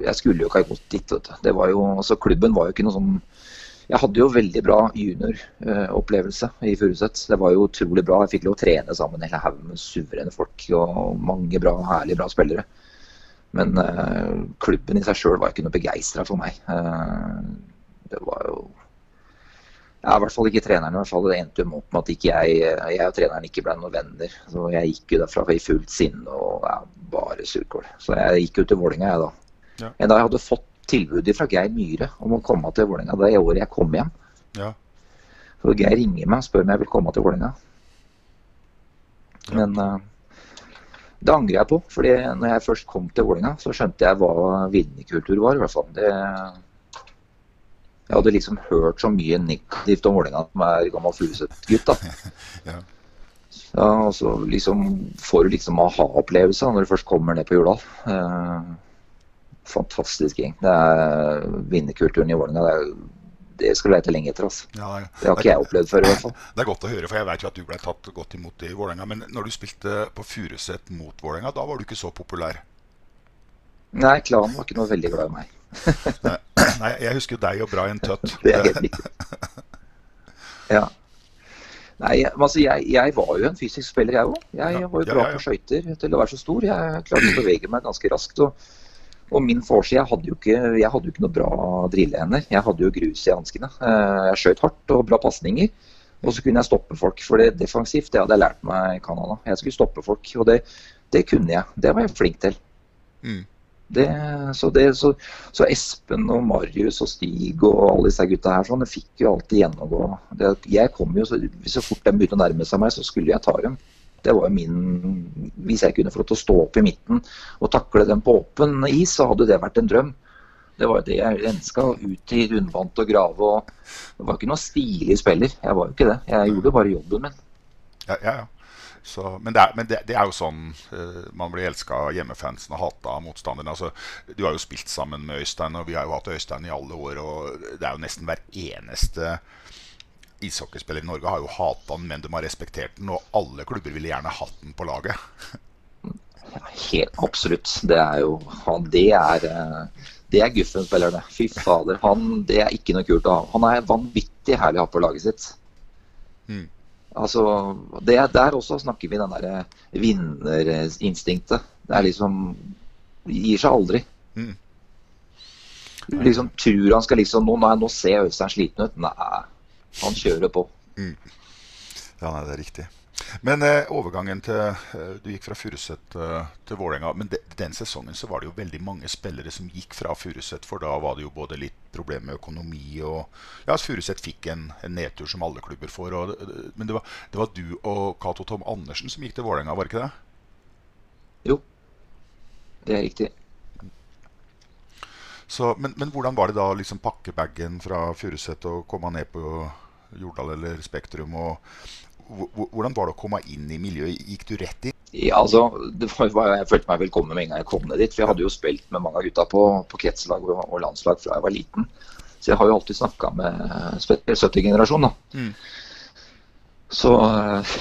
Jeg skulle jo ikke ha gått dit, vet du. Det var jo, altså Klubben var jo ikke noe sånn Jeg hadde jo veldig bra junioropplevelse i Furuset. Det var jo utrolig bra. Jeg fikk lov å trene sammen hele haugen med suverene folk og mange bra, herlig bra spillere. Men eh, klubben i seg sjøl var ikke noe begeistra for meg. Eh, det var jo ja, I hvert fall ikke treneren. i hvert fall Det endte jo opp med at jeg, jeg og treneren ikke ble noen venner. Så Jeg gikk jo derfra i fullt sinne og ja, bare surkål. Så jeg gikk jo til Vålinga jeg da. Ja. Men da jeg hadde fått tilbud fra Geir Myhre om å komme til Vålinga det året jeg kom hjem. Ja. Så Geir ringer meg og spør om jeg vil komme til Vålinga. Men eh, det angrer jeg på. fordi når jeg først kom til Vålerenga, så skjønte jeg hva vinnerkultur var. i hvert fall. Det, jeg hadde liksom hørt så mye negativt om Vålerenga som er gammel Furuset-gutt. Ja. Ja, og så liksom får du liksom aha-opplevelse når du først kommer ned på Jordal. Eh, fantastisk gjeng. Det er vinnerkulturen i Vålerenga. Det, er- det skal du lete lenge etter. altså. Ja, det, Det har ikke jeg opplevd før. i hvert fall. Det er godt å høre, for jeg vet jo at du ble tatt godt imot i Vålerenga. Men når du spilte på Furuset mot Vålerenga, da var du ikke så populær. Nei, klanen var ikke noe veldig glad i meg. Nei, jeg husker deg og Brian Tøtt. Det er helt riktig. Ja. Nei, jeg- altså, jeg, jeg var jo en fysisk spiller, jeg òg. Jeg Ja, var jo bra ja, ja. på skøyter til å være så stor. Jeg klarte å bevege meg ganske raskt. Og, og min forside, jeg hadde jo ikke, jeg hadde jo ikke noe bra drillehender. Jeg hadde jo grus i hanskene. Eh, Jeg skjøt hardt og bra pasninger. Og så kunne jeg stoppe folk. For det defensivt, det hadde jeg lært meg i Canada. Jeg skulle stoppe folk, og det, det kunne jeg. Det var jeg flink til. Mm. Det, så, det, så, så Espen og Marius og Stig og alle disse gutta her sånn, de fikk jo alltid gjennomgå. Det, jeg kom jo, så, så fort de begynte å nærme seg meg, så skulle jeg ta dem. Det var jo min Hvis jeg kunne få lov til å stå opp i midten og takle den på åpen is, så hadde det vært en drøm. Det var det jeg ønska. Ut i rundvant og grave. og Det var ikke noe stilig spiller. Jeg var jo ikke det. Jeg gjorde bare jobben min. Ja, ja, ja. Så, men det er, men det, det er jo sånn uh, man blir elska av hjemmefansen og hata av motstanderne. Altså, du har jo spilt sammen med Øystein, og vi har jo hatt Øystein i alle år. Og det er jo nesten hver eneste ishockeyspiller i Norge har jo hata han, men de har respektert den. Og alle klubber ville gjerne hatt den på laget. Helt absolutt. Det er jo han, Det er, eh, det er Guffen-spiller, det. Fy fader. Han, det er ikke noe kult å ha. Han er vanvittig herlig å ha på laget sitt. Mm. Altså, det, Der også snakker vi den derre vinnerinstinktet. Det er liksom Gir seg aldri. Mm. Liksom tror han skal liksom Nå, nei, nå ser Øystein sliten ut. Nei, han kjører på. Ja, nei, det er riktig. Men eh, overgangen til eh, Du gikk fra Furuset eh, til Vålerenga. Men de, den sesongen så var det jo veldig mange spillere som gikk fra Furuset, for da var det jo både litt problemer med økonomi og Ja, Furuset fikk en, en nedtur som alle klubber får. Og, men det var, det var du og Cato Tom Andersen som gikk til Vålerenga, var det ikke det? Jo, det er riktig. Så, men, men hvordan var det da å liksom pakke bagen fra Furuset og komme ned på Jordal eller Spektrum? og hvor- hvor- Hvordan var det å komme inn i miljøet? Gikk du rett inn? Ja, altså, det var, Jeg følte meg velkommen med en gang jeg kom ned dit. For jeg hadde jo spilt med mange av gutta på, på kretslag og, og landslag fra jeg var liten. Så jeg har jo alltid snakka med spesielt 70-generasjonen. da. Mm. Så,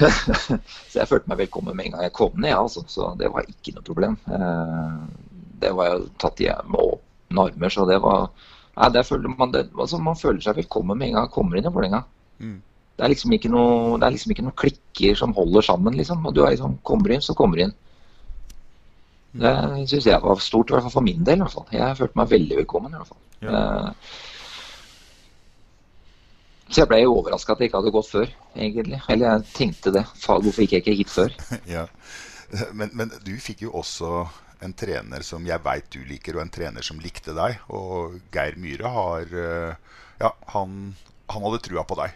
så jeg følte meg velkommen med en gang jeg kom ned. altså. Så det var ikke noe problem. Eh, Det var jo tatt hjemme åpne armer, så det var Nei, det føler man, det, altså, man føler seg velkommen med en gang man kommer inn i Vålerenga. Mm. Det er liksom ikke noe, det er liksom ikke noe klikker som holder sammen, liksom. Og du er liksom, kommer inn, så kommer inn. Det syns jeg var stort, i hvert fall for min del. i hvert fall. Jeg følte meg veldig velkommen. i hvert fall. Ja. Så jeg ble overraska at det ikke hadde gått før, egentlig. Eller jeg tenkte det. Faen, hvorfor gikk jeg ikke hit før? ja. Men, men du fikk jo også en trener som jeg veit du liker, og en trener som likte deg. Og Geir Myhre har eh, Ja, han, han hadde trua på deg.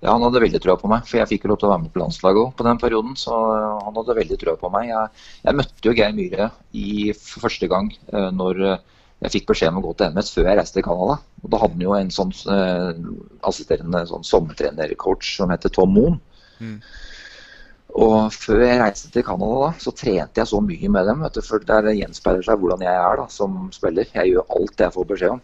Ja, han hadde veldig trua på meg, for jeg fikk jo lov til å være med på landslaget òg på den perioden. Så eh, han hadde veldig trua på meg. Jeg, jeg møtte jo Geir Myhre i første gang eh, når jeg fikk beskjed om å gå til MS før jeg reiste til Canada. Og da hadde han jo en sånn assisterende sånn sommertrenercoach som heter Tom Moen. Og før jeg reiste til Canada, da, så trente jeg så mye med dem. Vet du, for Der gjenspeiler seg hvordan jeg er da, som spiller. Jeg gjør alt jeg får beskjed om.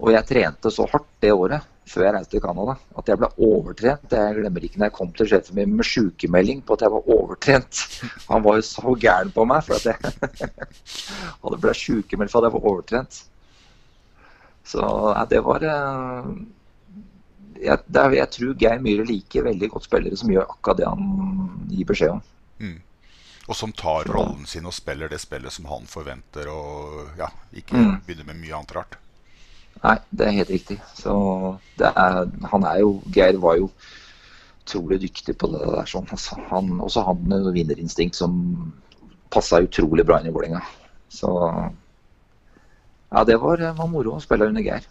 Og jeg trente så hardt det året før jeg reiste til Canada at jeg ble overtrent. Jeg glemmer ikke når jeg kom til sjefen min med sykemelding på at jeg var overtrent. Han var jo så gæren på meg for at jeg hadde ble sykemeldt for at jeg var overtrent. Så ja, det var eh, jeg, det er, jeg tror Geir Myhre liker veldig godt spillere som gjør akkurat det han gir beskjed om. Mm. Og som tar rollen sin og spiller det spillet som han forventer, og ja, ikke Mm. begynner med mye annet rart. Nei, det er helt riktig. Så det er, han er jo Geir var jo utrolig dyktig på det der. sånn. Altså, han, også han med vinnerinstinkt som passa utrolig bra inn i Vålerenga. Så ja, det var, var moro å spille under Geir.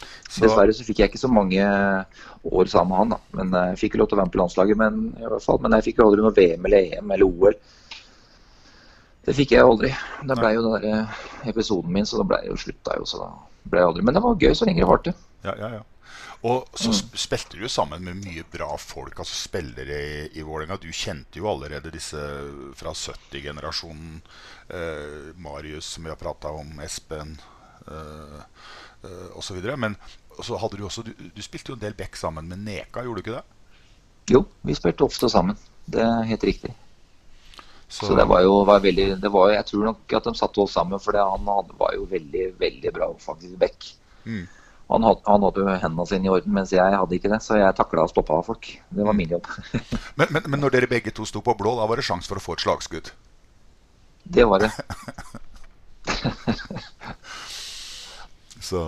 Så, Dessverre så fikk jeg ikke så mange år sammen med han. da. Men eh, Jeg fikk lov til å være med på landslaget, men, i hvert fall, men jeg fikk jo aldri noe VM eller EM eller OL. Det fikk jeg aldri. Det ble jo den der eh, episoden min, så da ble jeg jo slutta jo. så da ble jeg aldri. Men det var gøy så lenge det varte. ja, ja, ja. Og så mm. spilte du jo sammen med mye bra folk, altså spillere i, i Vålerenga. Du kjente jo allerede disse fra 70-generasjonen. Eh, Marius, som vi har prata om, Espen eh, eh, osv. Men så hadde du også du, du spilte jo en del back sammen med Neka, gjorde du ikke det? Jo, vi spilte ofte sammen. Det er helt riktig. Så, det var jo var veldig det var, Jeg tror nok at de satte oss sammen, for han hadde, var jo veldig veldig bra offensiv back. Mm. Han had, han hadde jo hendene sine i orden, mens jeg hadde ikke det. Så jeg takla og stoppa av folk. Det var min jobb. Men, men, men når dere begge to sto på blå, da var det sjanse for å få et slagskudd? Det var det. Så,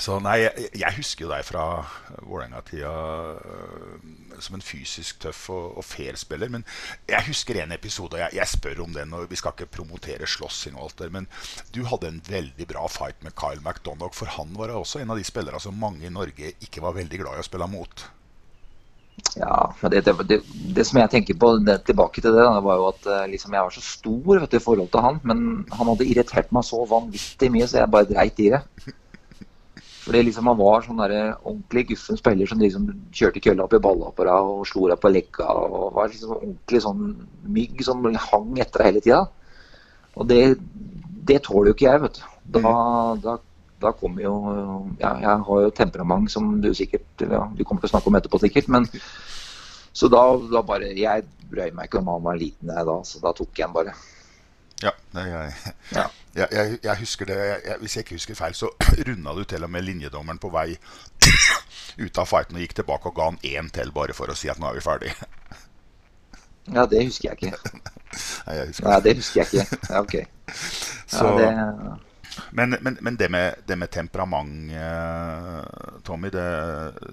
så nei, jeg, jeg husker jo deg fra Vålerenga-tida øh, som en fysisk tøff og, og fair spiller. Men jeg husker en episode, og jeg, jeg spør om den, og vi skal ikke promotere slåssing og alt der, men du hadde en veldig bra fight med Kyle McDonagh, for han var også en av de spillerne som mange i Norge ikke var veldig glad i å spille mot. Ja, det, det, det, det som jeg tenker på det, tilbake til det, da, var jo at eh, liksom, jeg var så stor du, i forhold til han. Men han hadde irritert meg så vanvittig mye, så jeg bare dreit i det. Fordi liksom han var sånn der ordentlig guffen spiller som liksom kjørte kølla opp i ballapera og slo deg på legga. og var liksom ordentlig sånn mygg som hang etter deg hele tida. Og det, det tåler jo ikke jeg, vet du. Da, da, da kommer jo ja, Jeg har jo temperament som du sikkert ja, Du kommer til å snakke om etterpå, sikkert. Men så da, da bare Jeg brøy meg ikke om han var liten, jeg da, så da tok jeg han bare. Ja, jeg, Ja. jeg, jeg, jeg husker det Hvis jeg ikke husker feil, så runda du til og med linjedommeren på vei ut av fighten og gikk tilbake og ga han én til bare for å si at nå er vi ferdig. Ja, det husker jeg ikke. Nei, jeg husker Nei, det husker jeg ikke. Ja, ok. Så, Ja, det, Men, men, men det, med, det med temperament, eh, Tommy det,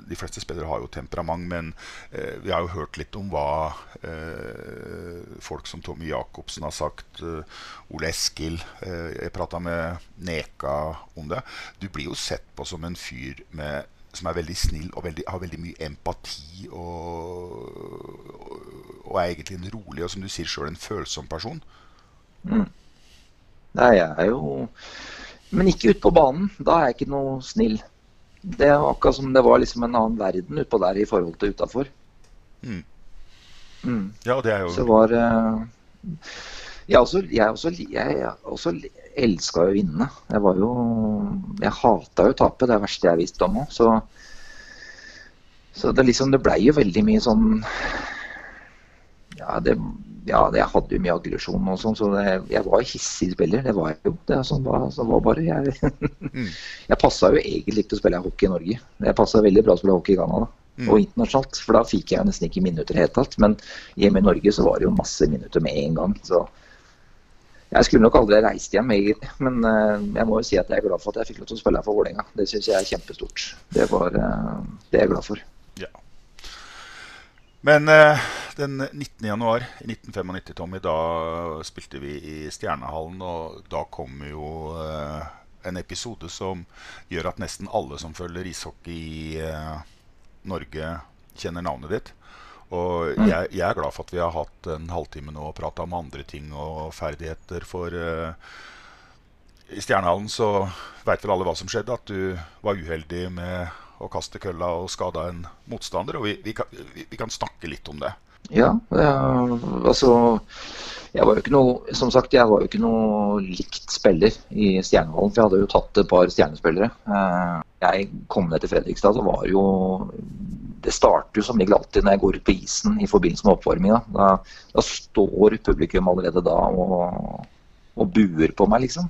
De fleste spillere har jo temperament, men eh, vi har jo hørt litt om hva eh, folk som Tommy Jacobsen har sagt. Eh, Ole Eskil. Eh, jeg prata med Neka om det. Du blir jo sett på som en fyr med, som er veldig snill og veldig, har veldig mye empati. Og, og, er egentlig en rolig og som du sier sjøl, en følsom person. Nei, jeg er jo Men ikke ute på banen. Da er jeg ikke noe snill. Det er akkurat som det var liksom en annen verden utpå der i forhold til utafor. Mm. Mm. Ja, det er jo Så var uh... Jeg også, jeg også, jeg også elska jo å vinne. Jeg var jo Jeg hata jo å tape. Det er det verste jeg visste om òg. Så, så det liksom Det blei jo veldig mye sånn Ja, det, ja, jeg hadde jo mye aggresjon og sånn, så det, jeg var hissig spiller. Det var jeg jo. Det sånn var, sånn var bare jeg. jeg passa jo egentlig ikke til å spille hockey i Norge. Jeg passa veldig bra til å spille hockey i Canada. Mm. Og internasjonalt, for da fikk jeg nesten ikke minutter i det hele tatt. Men hjemme i Norge så var det jo masse minutter med en gang. Så jeg skulle nok aldri reist hjem, egentlig. Men eh, jeg må jo si at jeg er glad for at jeg fikk lov til å spille her for Vålerenga. Det syns jeg er kjempestort. Det, var, eh, det er jeg glad for. Ja. Men eh, den 19. januar i 1995, Tommy, da spilte vi i Stjernehallen. Og da kom jo eh, en episode som gjør at nesten alle som følger ishockey i eh, Norge, kjenner navnet ditt. Og jeg, jeg, er glad for at vi har hatt en halvtime nå og prata om andre ting og ferdigheter. For uh, i Stjernehallen så veit vel alle hva som skjedde. At du var uheldig med å kaste kølla og skada en motstander. Og vi, vi, kan, vi, vi, kan, snakke litt om det. Ja, jeg, altså jeg var jo ikke noe Som sagt, jeg var jo ikke noe likt spiller i Stjernehallen. For jeg hadde jo tatt et par stjernespillere. Uh, jeg kom ned til Fredrikstad, så var jo det starter jo som regel alltid når jeg går ut på isen i forbindelse med oppvarminga. Da, da, står publikum allerede da og, og, buer på meg, liksom.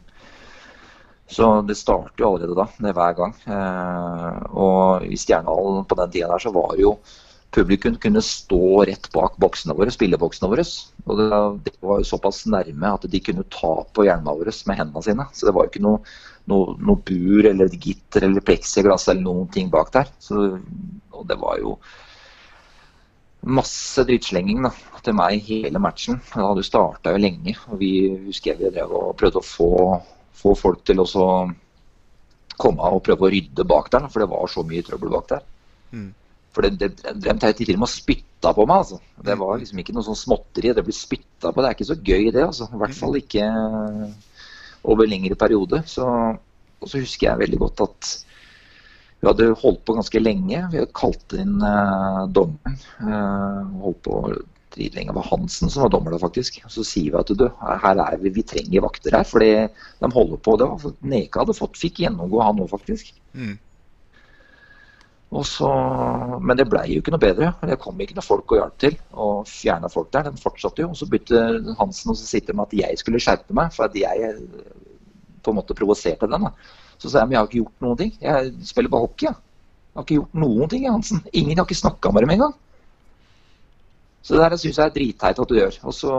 Så det starter jo allerede da, det hver gang. Eh, og i Stjernehallen på den tida der så var jo publikum kunne stå rett bak boksene våre, spilleboksene våre. Og det, det, var jo såpass nærme at de kunne ta på hjelmene våre med hendene sine. Så det var jo ikke noe, noe, noe bur eller gitter eller pleksiglass eller noen ting bak der. Så og det var jo masse drittslenging da, til meg hele matchen. Det hadde starta jo lenge. og Vi husker jeg vi drev og prøvde å få, få folk til å komme og prøve å rydde bak der, for det var så mye trøbbel bak der. Mm. For det, det, de til og med spytta på meg. altså. Det var liksom ikke noe sånn småtteri. Det blir spytta på. Det er ikke så gøy, det. altså. I hvert fall ikke over lengre periode. Så, og så husker jeg veldig godt at vi hadde holdt på ganske lenge. Vi hadde kalt inn uh, dommeren. Uh, holdt på Det var Hansen som var dommer da, faktisk. Så sier vi at du, her er vi, vi trenger vakter her. Fordi de holder på. Det var, Neka hadde fått, fikk gjennomgå han òg, faktisk. Mm. Så, men det ble jo ikke noe bedre. Det kom ikke noe folk og hjalp til. Og fjerna folk der. Den fortsatte jo. Og så begynte Hansen å sitte med at jeg skulle skjerpe meg, for at jeg på en måte provoserte den. da. Så sa jeg men jeg har ikke gjort noen ting. Jeg spiller bare hockey. Jeg. jeg har ikke gjort noen ting, Hansen. Ingen har ikke snakka med dem engang. Så det der syns jeg er dritteit at du gjør. Og så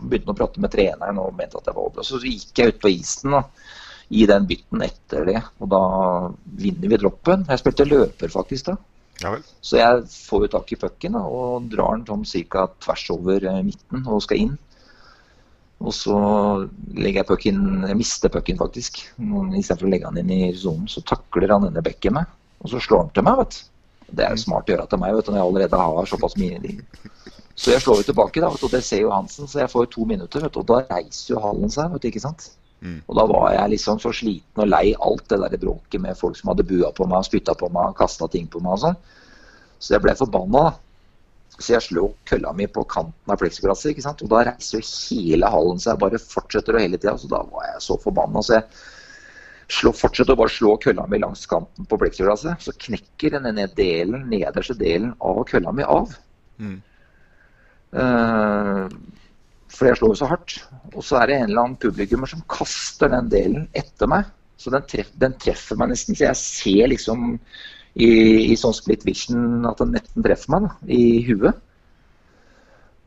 begynte han å prate med treneren og mente at det var over. Så gikk jeg ut på isen da, i den bytten etter det, og da vinner vi droppen. Jeg spilte løper faktisk da. Ja så jeg får jo tak i pucken og drar den sånn ca. tvers over eh, midten og skal inn. Og så legger jeg pucken Jeg mister pucken, faktisk. Istedenfor å legge han inn i sonen, så takler han denne bekken meg. Og så slår han til meg, vet du. Det er jo smart å gjøre til meg vet du, når jeg allerede har såpass mye Så jeg slår jo tilbake, da, og det ser jo Hansen, så jeg får jo to minutter. vet du, Og da reiser jo hallen seg, vet du, ikke sant. Mm. Og da var jeg liksom så sliten og lei alt det der bråket med folk som hadde bua på meg, spytta på meg, kasta ting på meg og sånn. Så jeg ble forbanna. Så jeg slår kølla mi på kanten av pleksiglasset, ikke sant? og da reiser jo hele hallen seg. bare fortsetter det hele tida. Så da var jeg så forbanna. Så jeg fortsetter å bare slå kølla mi langs kanten på pleksiglasset. Så knekker denne delen, nederste delen av kølla mi av. Mm. Uh, for jeg slår jo så hardt. Og så er det en eller annen publikummer som kaster den delen etter meg. Så den, treff, den treffer meg nesten. Så jeg ser liksom i, i sånn split vision at den nesten treffer meg da, i huet.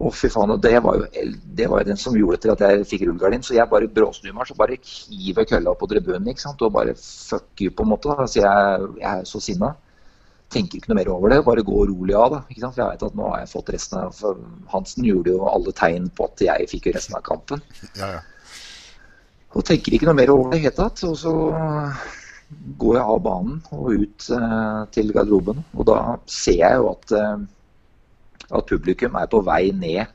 Å, fy faen. Og det var, jo, det var jo den som gjorde til at jeg fikk rullegardin. Så jeg bare bråsnur meg så bare hiver kølla på tribunen ikke sant? og bare fuck you, på en måte. Da. Så jeg, jeg er så sinna. Tenker ikke noe mer over det. Bare gå rolig av. da? For jeg vet at nå har jeg fått resten av Hansen gjorde jo alle tegn på at jeg fikk resten av kampen. Ja, ja. Og tenker ikke noe mer over det i det hele tatt. Og så går jeg av banen og ut eh, til garderoben. Og da ser jeg jo at, eh, at, publikum er på vei ned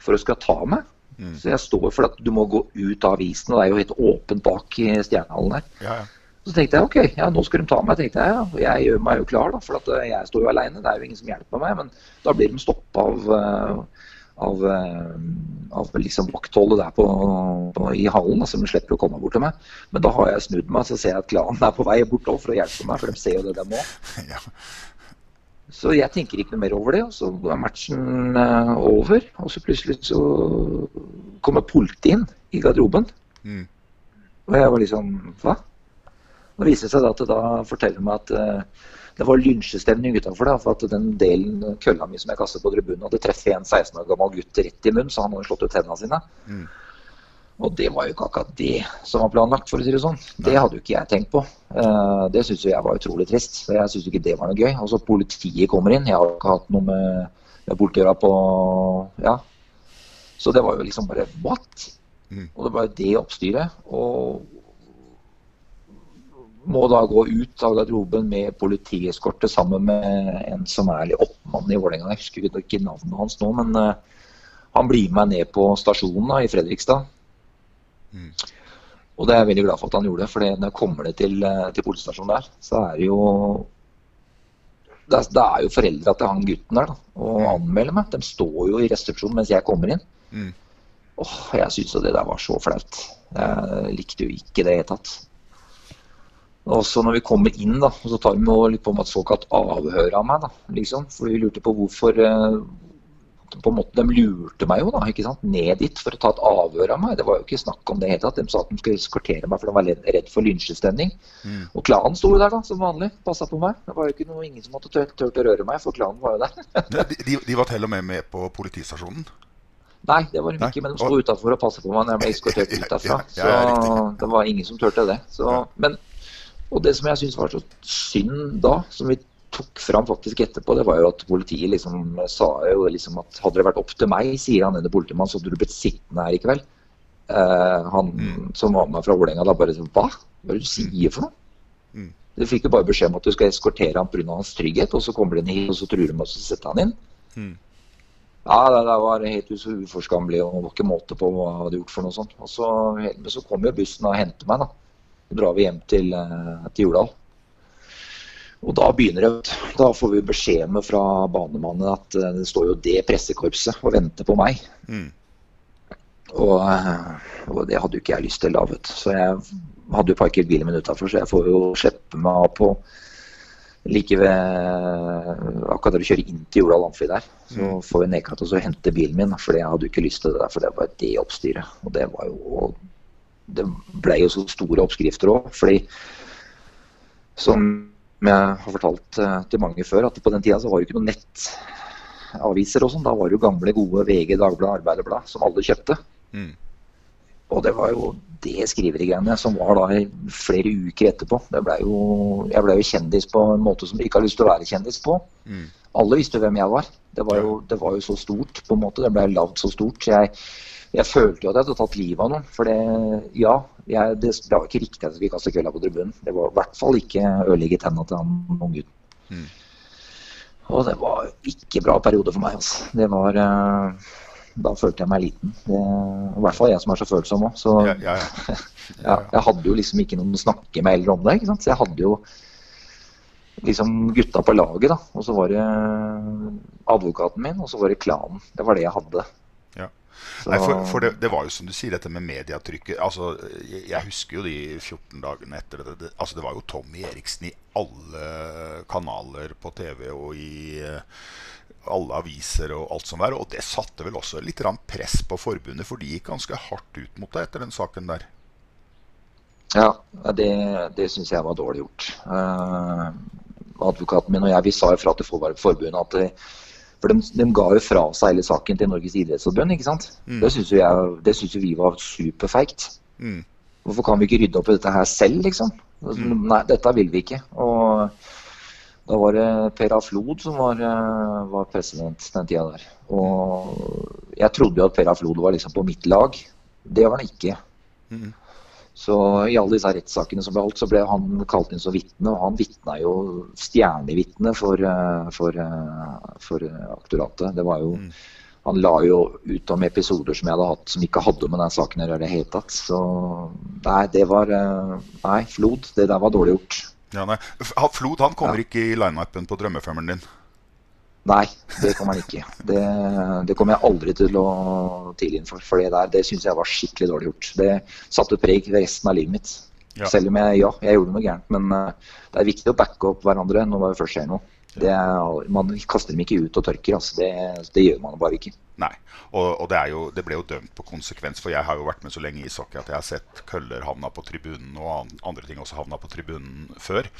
for å skal ta meg. Mm. Så jeg står for at du må gå ut av isen, og det er jo helt åpent bak i Stjernehallen her. Ja, ja. Så tenkte jeg ok, ja, nå skal de ta meg. tenkte Jeg ja. Jeg gjør meg jo klar, da, for at eh, jeg står jo alene. Det er jo ingen som hjelper meg. Men da blir de stoppa av uh, av, eh, av liksom vaktholdet der på, på, i hallen, så de slipper å komme bort til meg. Men da har jeg snudd meg, så ser jeg at klanen er på vei bort for å hjelpe meg, for de ser jo det de må. Ja. Så jeg tenker ikke noe mer over det, og så er matchen over. Og så plutselig så kommer politiet inn i garderoben. Mm. Og jeg var liksom Hva? Det viser seg da at det da forteller meg at uh, det var lynsjestemning utafor. For at den delen kølla mi som jeg kastet på tribunen, hadde treffet en 16 år gammel gutt rett i munnen, så han hadde slått ut tennene sine. Mm. Og det var jo ikke akkurat det som var planlagt, for å si det sånn. Det hadde jo ikke jeg tenkt på. Uh, det syns jeg var utrolig trist. Jeg syns ikke det var noe gøy. Og så politiet kommer inn. Jeg har ikke hatt noe med, med politiet på Ja. Så det var jo liksom bare What? Og det var jo det oppstyret. Og må da gå ut av garderoben med politieskorte sammen med en som er litt oppmann i Vålerenga. Jeg husker ikke navnet hans nå, men uh, han blir med meg ned på stasjonen da, i Fredrikstad. Og det er jeg veldig glad for at han gjorde, for når jeg kommer ned til, uh, til politistasjonen der, så er det jo det er, det er jo foreldra til han gutten der da, og anmelder meg. De står jo i resepsjonen mens jeg kommer inn. Mm. Åh, jeg syns jo det der var så flaut. Jeg likte jo ikke det i det hele tatt. Og så når vi kommer inn, da, så tar vi jo litt på meg et såkalt avhør av meg. da, liksom. For vi lurte på hvorfor eh, på en måte, De lurte meg jo da, ikke sant, ned dit for å ta et avhør av meg. Det var jo ikke snakk om det hele tatt. De sa at de skulle eskortere meg for de var redd- for lynsjestemning. Mm. Og klanen sto der da, som vanlig. Passa på meg. Det var jo ikke noe, ingen som hadde tørt, turt å røre meg, for klanen var jo der. De, de, de var til og med med på politistasjonen. Nei, det var de ikke, men de sto utafor og passa på meg når jeg ble eskortert ut derfra. Så det var ingen som turte det. Så, men, og det som jeg syns var så synd da, som vi tok fram faktisk etterpå, det var jo at politiet liksom sa jo liksom at hadde det vært opp til meg, sier han ene politimannen, så hadde du blitt sittende her i kveld. Eh, han som var med fra Vålerenga da bare Hva? Hva er det du sier for noe? Du fikk jo bare beskjed om at du skal eskortere ham pga. hans trygghet, og så kommer de hit og så truer de med å sette han inn. Ja, det det, var helt uforskammelig og det var ikke måte på hva de hadde gjort for noe sånt. Og så, så kom jo bussen og hentet meg, da. Så drar vi hjem til, eh, til Jordal. Og da begynner det. Da får vi beskjed med fra banemannen at eh, det står jo det pressekorpset og venter på meg. Og, eh, og det hadde jo ikke jeg lyst til da, vet du. Så jeg hadde jo parkert bilen min utafor, så jeg får jo slippe meg av på like ved Akkurat da du kjører inn til Jordal Amfi der, så Mm. får vi nedkalt og så henter bilen min. For jeg hadde jo ikke lyst til det der, for det var det oppstyret. Og det var jo Det ble jo så store oppskrifter òg, fordi som jeg har fortalt eh, til mange før, at på den tida så var det ikke noen nettaviser og sånn. Da var det jo gamle, gode VG, Dagbladet, Arbeiderblad som alle kjøpte. Mm. Og det var jo det skriverigreiene som var da flere uker etterpå. Det ble jo, jeg ble jo kjendis på en måte som jeg ikke har lyst til å være kjendis på. Mm. Alle visste hvem jeg var. Det var jo, det var jo så stort, på en måte. Det ble lagd så stort. Så jeg, jeg følte jo at jeg hadde tatt livet av noen. For det, ja, jeg, det, det var ikke riktig at jeg skulle kaste kølla på tribunen. Det var i hvert fall ikke ødelegge tenna til han unggutten. Mm. Og det var ikke bra periode for meg. Altså. Det var uh, Da følte jeg meg liten. Det, I hvert fall jeg som er så følsom òg. Så Ja, ja, ja. jeg hadde jo liksom ikke noen å snakke med heller om det. ikke sant? Så jeg hadde jo liksom gutta på laget, da. Og så var det advokaten min, og så var det klanen. Det var det jeg hadde. Så- Nei, for, for det, det var jo som du sier, dette med mediatrykket. Altså, jeg, jeg husker jo de 14 dagene etter det. det. Altså, det var jo Tommy Eriksen i alle kanaler på TV og i eh, alle aviser og alt som var. Og det satte vel også litt press på forbundet, for de gikk ganske hardt ut mot deg etter den saken der. Ja, det, det syns jeg var dårlig gjort. Uh, advokaten min og jeg vi sa ifra til forbundet at det, For de, de ga jo fra seg hele saken til Norges idrettsforbund, ikke sant. Mm. Det syns jo, vi var superfeigt. Mm. Hvorfor kan vi ikke rydde opp i dette her selv, liksom? Mm. Nei, dette vil vi ikke. Og da var det Per A. Flod som var, eh, var president den tida der. Og jeg trodde jo at Per A. Flod var liksom på mitt lag. Det var han ikke. Mm. Så i alle disse rettssakene som ble holdt, så ble han kalt inn som vitne. Og han vitna jo stjernevitne for, eh, for, eh, for eh, aktoratet. Det var jo Han la jo ut om episoder som jeg hadde hatt som ikke hadde med den saken å gjøre i det hele tatt. Så nei, det var Nei, Flod, det der var dårlig gjort. Ja, nei. Flod han kommer ikke i lineupen på drømmefemmeren din. Nei, det kommer han ikke. Det, det kommer jeg aldri til å tilgi ham for. For det der, det syns jeg var skikkelig dårlig gjort. Det satte preg ved resten av livet mitt. Ja. Selv om jeg, ja, jeg gjorde noe gærent. Men eh, det er viktig å backe opp hverandre når det først skjer noe. Det man kaster dem ikke ut og tørker. Altså. Det, det gjør man bare ikke. Nei. Og, og det, er jo, det ble jo dømt på konsekvens, for jeg har jo vært med så lenge i ishockey at jeg har sett køller havna på tribunen, og andre ting også havna på tribunen før.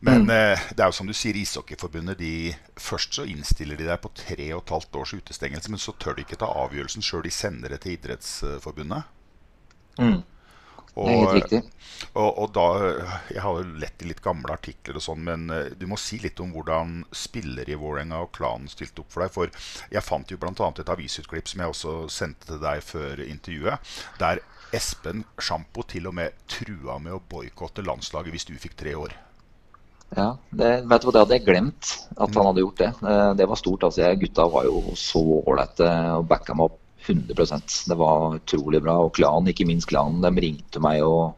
Men eh, det er jo som du sier, Ishockeyforbundet de, Først så innstiller de deg på tre og et halvt års utestengelse, men så tør de ikke ta avgjørelsen sjøl. De sender det til Idrettsforbundet. Mm. Det er helt riktig. Og, og da, Jeg har jo lett i litt gamle artikler, og sånn, men eh, du må si litt om hvordan spillere i Vålerenga og klanen stilte opp for deg. For jeg fant jo bl.a. et avisutklipp som jeg også sendte til deg før intervjuet. Der Espen Sjampo til og med trua med å boikotte landslaget hvis du fikk tre år. Ja, det, vet du hva, det hadde jeg glemt at han hadde gjort det. Eh, Det var stort. altså jeg, Gutta var jo så ålreite og backa meg opp 100% Det var utrolig bra. Og klanen, ikke minst klanen, de ringte meg og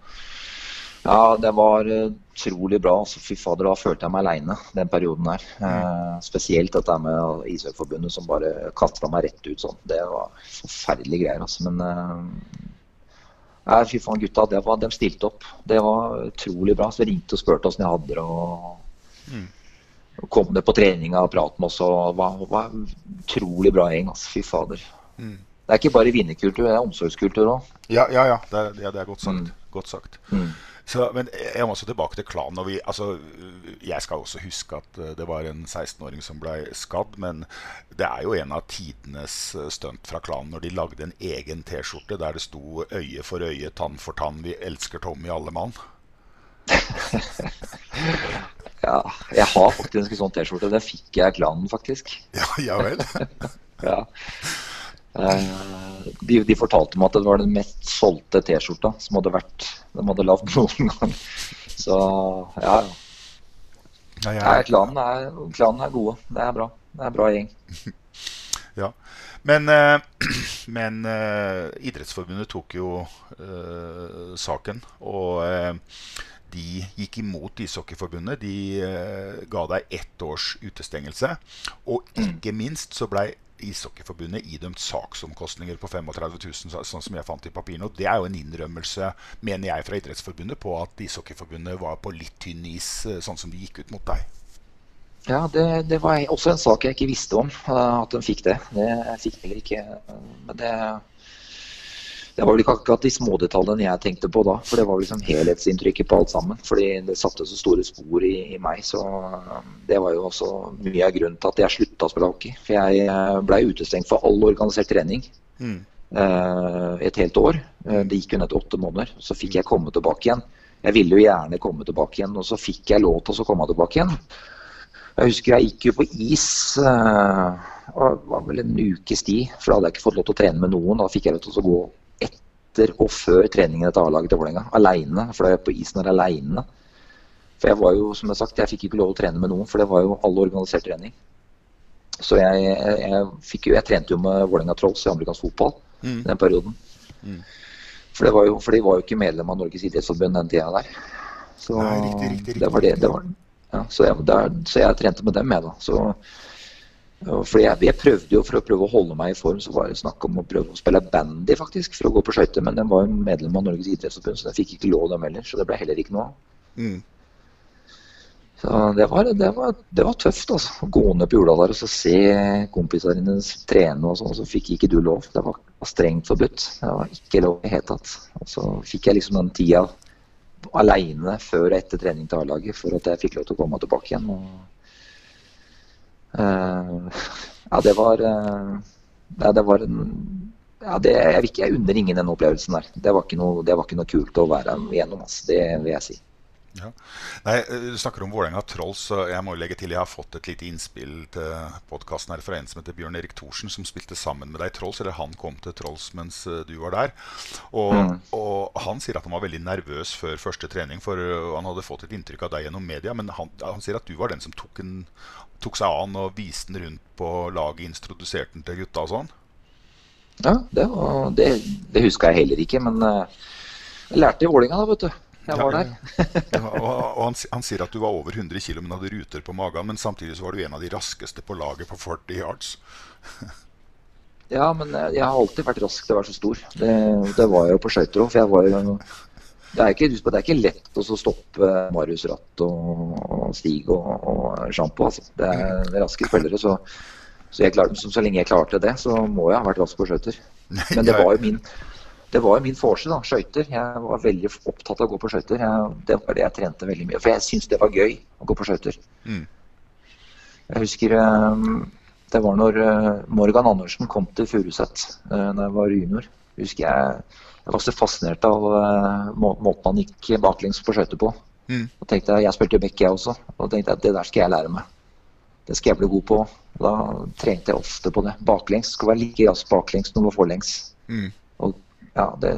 Ja, det var eh, utrolig bra. Så Fy fader, da følte jeg meg aleine den perioden her. Eh, spesielt dette med Ishockeyforbundet som bare kasta meg rett ut sånn. Det var forferdelige greier, altså. Men eh, Nei, fy faen, gutta. Det var, de stilte opp. Det var utrolig bra. Så vi ringte og spurte åssen jeg hadde det. og Kom ned på treninga og pratet med oss. og var, var utrolig bra gjeng. Altså. Fy fader. Mm. Det er ikke bare vinnerkultur, det er omsorgskultur òg. Ja, ja, ja. Det er, det er godt sagt. Mm. Godt sagt. Mm. Så, men jeg må også tilbake til klanen. Og vi, altså, jeg skal også huske at eh, det var en 16-åring som ble skadd. Men det er jo en av tidenes eh, stunt fra klanen når de lagde en egen T-skjorte der det sto 'øye for øye, tann for tann, vi elsker Tommy alle mann'. Ja, jeg har faktisk en sånn T-skjorte. Den fikk jeg i klanen, faktisk. Ja, ja vel. Ja. Eh, De, de fortalte meg at det var den mest solgte T-skjorta som hadde vært de hadde lagd noen gang. Så ja, ja. Ja, klanen, er, klanen er gode. Det er bra. Det er bra gjeng. Ja. Men, eh, men eh, Idrettsforbundet tok jo uh, saken, og uh, de gikk imot Ishockeyforbundet. De uh, ga deg ett års utestengelse. Og ikke minst så blei Ishockeyforbundet idømt saksomkostninger på 35 000, sånn som jeg fant i papirene. Og det er jo en innrømmelse, mener jeg, fra Idrettsforbundet på at Ishockeyforbundet var på litt tynn is, eh, sånn som de gikk ut mot deg. Ja, det, det var også en sak jeg ikke visste om, eh, at de fikk det. Det fikk heller ikke. eh, Men det, det var vel ikke akkurat de smådetaljene jeg tenkte på da. For det var liksom helhetsinntrykket på alt sammen. Fordi det satte så store spor i, i meg. Så eh, det var jo også mye av grunnen til at jeg slutta å spille hockey. For jeg blei utestengt for all organisert trening Mm. eh, et helt år. Eh, Det gikk jo ned til åtte måneder. Så fikk jeg komme tilbake igjen. Jeg ville jo gjerne komme tilbake igjen, og så fikk jeg lov til å komme tilbake igjen. Jeg husker jeg gikk jo på is det var vel en ukes tid, for da hadde jeg ikke fått lov til å trene med noen. Da fikk jeg lov til å gå etter og før treningen til A-laget til Vålerenga, aleine. Er jeg på isen der aleine. For jeg var jo, som jeg har sagt, jeg fikk ikke lov å trene med noen, for det var jo alle organisert trening. Så jeg, jeg, jeg, fikk jo, jeg trente jo med Vålerenga Trolls i amerikansk fotball Mm. den perioden. Mm. For, det var jo, for de var jo ikke medlem av Norges idrettsforbund den tida der. Så Nei, riktig, riktig, riktig. det var det. det var, ja, så, jeg, der, så jeg trente med dem, jeg, da. Så, fordi jeg, jeg prøvde jo for å prøve å holde meg i form, så var det snakk om å prøve å spille bandy, faktisk, for å gå på skøyter. Men den var jo medlem av Norges idrettsforbund, så den fikk ikke lov, dem heller. Så det ble heller ikke noe av. Mm. Så det var, det, var, det var tøft, altså. Å gå ned på jorda der og så se kompisene dine trene og sånn, så fikk ikke du lov. Det var, strengt forbudt. Det var ikke lov i det hele tatt. Og så fikk jeg liksom den tida aleine før og etter trening til A-laget for at jeg fikk lov til å komme tilbake igjen. Og, ja, det var eh, ja, det var en ja, det, jeg, jeg unner ingen den opplevelsen der. Det var ikke noe, det var ikke noe kult å være igjennom. Altså. Det vil jeg si. Ja. Nei, eh, Du snakker om Vålerenga Trolls, jeg må legge til jeg har fått et lite innspill til podkasten fra en som heter Bjørn Erik Thorsen, som spilte sammen med deg i Trolls. Eller han kom til Trolls mens eh, du var der. Og, Mm. og han sier at han var veldig nervøs før første trening, for eh, han hadde fått et inntrykk av deg gjennom media. Men han, han sier at du var den som tok, en, tok seg an og viste den rundt på laget, introduserte den til gutta og sånn. Ja, det, var, det, det huska jeg heller ikke, men jeg lærte i Vålinga da, vet du. Jeg var Ja, der. Ja, og, han, han sier at du var over 100 kg, men hadde ruter på magen. Men samtidig så var du en av de raskeste på laget på 40 yards. Ja, men eh, jeg har alltid vært rask til å være så stor. Det, det var jeg jo på skøyter òg, for jeg var jo det er, ikke, det er ikke lett å stoppe Marius Ratt og, Stig og, og Sjampo. Altså. Det er raske spillere. Så, så, jeg klar, så, så lenge jeg klarte det, så må jeg ha vært rask på skøyter. Men det var jo min det var jo min forse, da. Skøyter. Jeg var veldig opptatt av å gå på skøyter. Det var det jeg trente veldig mye. For jeg syntes det var gøy å gå på skøyter. Mm. Jeg husker eh, det var når eh, Morgan Andersen kom til Furuset eh, da jeg var junior. Husker jeg jeg var så fascinert av eh, måten han gikk baklengs på skøyter på. Mm. Og tenkte Jeg jeg spilte jo back, jeg også. Og tenkte at det der skal jeg lære meg. Det skal jeg bli god på. Og da trente jeg ofte på det. Baklengs. Skal være like rask baklengs som forlengs. Mm. Ja, det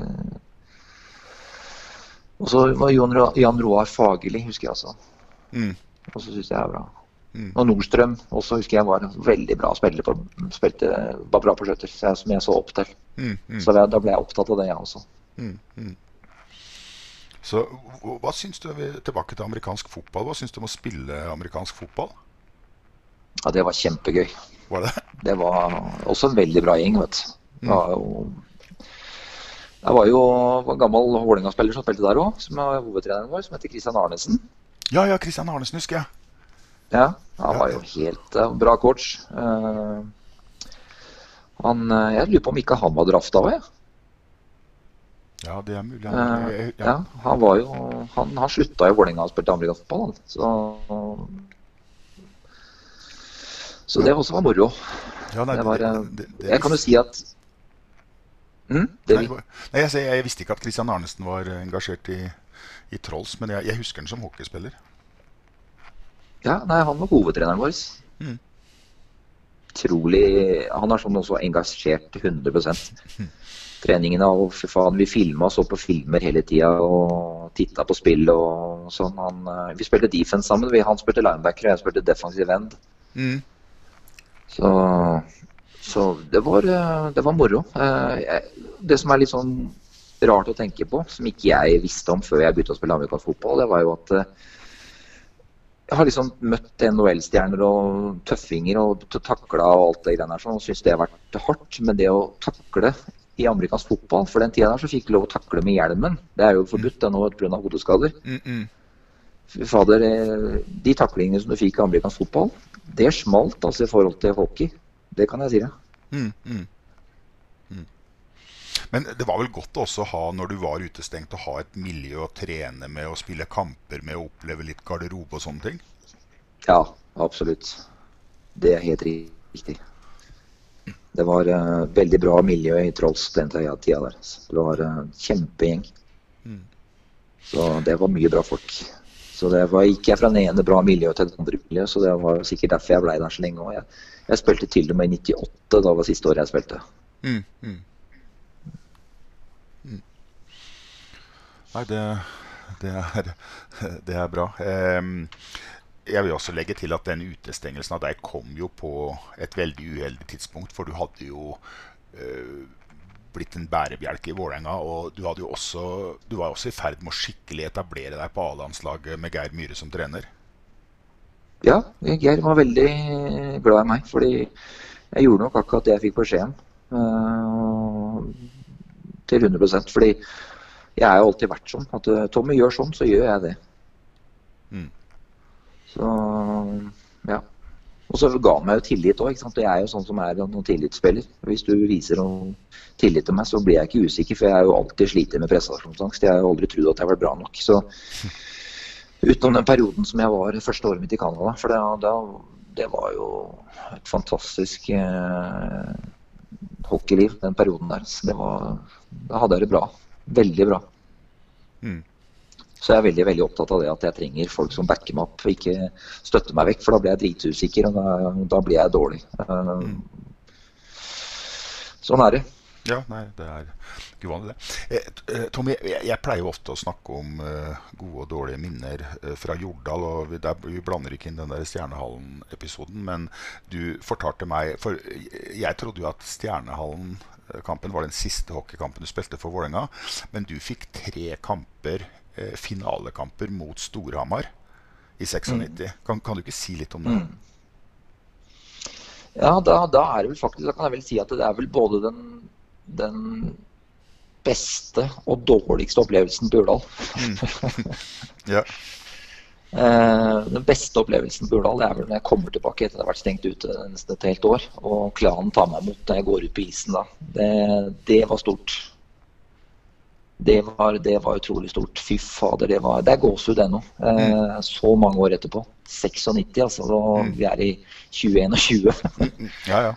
Og så var Jan Roar Fagerli, husker jeg også. Mm. Og så syns jeg er bra. Mm. Og Nordstrøm også husker jeg var en veldig bra spiller. På, spilte, var bra på skjøter, som jeg så opp til. Mm. Mm. Så da ble jeg opptatt av det, jeg også. Mm. Mm. Så hva- hva syns du tilbake til amerikansk fotball? Hva syns du om å spille amerikansk fotball? Ja, det var kjempegøy. Var det? Det var også en veldig bra gjeng, vet du. Det var jo Jeg var jo en gammel Vålerenga-spiller som spilte der òg, som er hovedtreneren vår, som heter Christian Arnesen. Ja, ja, Christian Arnesen husker jeg. Ja, han var jo helt uh, bra coach. Uh, han, uh, jeg lurer på om ikke han var drafta òg, jeg. Ja, det er mulig. Eh, ja. ja, han var jo Han, han slutta i Vålerenga og spilte amerikansk fotball, han. Så Så det også var moro. Ja, nei, Det var, det- det- det- Jeg kan jo si at mm, Nei, jeg, jeg visste ikke at Christian Arnesen var engasjert i, i Trolls, men jeg, jeg husker han som hockeyspiller. Ja, nei, han var hovedtreneren vår. Mm. Trolig Han er sånn også engasjert 100% Treningene og fy faen, vi filma og så på filmer hele tida og titta på spill og sånn. Han, eh, vi spilte defense sammen. Han spilte linebacker, og jeg spilte defensive end. Mm. Så, så det, var, eh, det var moro. Eh, Det som er litt sånn rart å tenke på, som ikke jeg visste om før jeg begynte å spille amerikansk fotball, det var jo at eh, jeg har liksom møtt NHL-stjerner og tøffinger og takla og alt det greiene der sånn, og syns det har vært hardt. Men det å takle i amerikansk fotball For den tida der så fikk du lov å takle med hjelmen. Det er jo forbudt det nå pga. hodeskader. Mm, mm. Fader, de taklingene som du fikk i amerikansk fotball, det smalt altså i forhold til hockey. Det kan jeg si deg. Mm, mm. Mm. Men det var vel godt også å ha, når du var utestengt, å ha et miljø å trene med, og spille kamper med, og oppleve litt garderobe og sånne ting? Ja, absolutt. Det er helt riktig. Det var uh, veldig bra miljø i Trolls den tida der. Det var uh, kjempegjeng. Mm. Så det var mye bra folk. Så det var, gikk jeg fra det ene bra miljøet til det andre miljøet, så det var sikkert derfor jeg blei der så lenge. òg. jeg, jeg spilte til og med i 98, da var siste året jeg spilte. Mm, mm. Mm. Nei, det, det, er, det er bra. Jeg vil også legge til at den utestengelsen av deg kom jo på et veldig uheldig tidspunkt. For du hadde jo blitt en bærebjelke i Vålerenga. Og du, også, du var også i ferd med å skikkelig etablere deg på A-landslaget med Geir Myhre som trener. Ja, Geir var veldig glad i meg, fordi jeg gjorde nok akkurat det jeg fikk beskjed om. eh, til 100% Fordi jeg har jo alltid vært sånn. At eh, Tommy gjør sånn, så gjør jeg det. Mm. Så ja. Og så ga han meg jo tillit òg. Jeg er jo sånn som er noen tillitsspiller. Hvis du viser noen tillit til meg, så blir jeg ikke usikker. For jeg har jo alltid slitt med prestasjonsangst. Jeg har jo aldri trodd at jeg har vært bra nok. Så utenom den perioden som jeg var første året mitt i Canada. For det, da, det var jo et fantastisk eh, hockeyliv, den perioden der. Så det var, da hadde jeg det bra. Veldig bra. Mm. Så jeg er veldig veldig opptatt av det at jeg trenger folk som backer meg opp, og ikke støtter meg vekk. For da blir jeg dritusikker, og da, da blir jeg dårlig. Eh, Sånn er det. Ja, nei, det er ikke uvanlig, det. Eh, eh, Tommy, jeg, jeg pleier jo ofte å snakke om eh, gode og dårlige minner eh, fra Jordal. og vi, der, vi blander ikke inn den der Stjernehallen-episoden, men du fortalte meg For jeg trodde jo at Stjernehallen-kampen var den siste hockeykampen du spilte for Vålerenga. Men du fikk tre kamper, eh, finalekamper, mot Storhamar i 96. Kan, kan du ikke si litt om det? Ja, da, da er det vel faktisk Da kan jeg vel si at det er vel både den, den beste og dårligste opplevelsen på Urdal. Ja. Eh, den beste opplevelsen på Urdal det er vel når jeg kommer tilbake etter det har vært stengt ute nesten et helt år, og klanen tar meg imot når jeg går ut på isen da. Det, det var stort. Det var, det var utrolig stort. Fy fader, det, var, det er gåsehud ennå. Eh, så mange år etterpå. 96, altså. Og vi er i 2021. Ja, ja.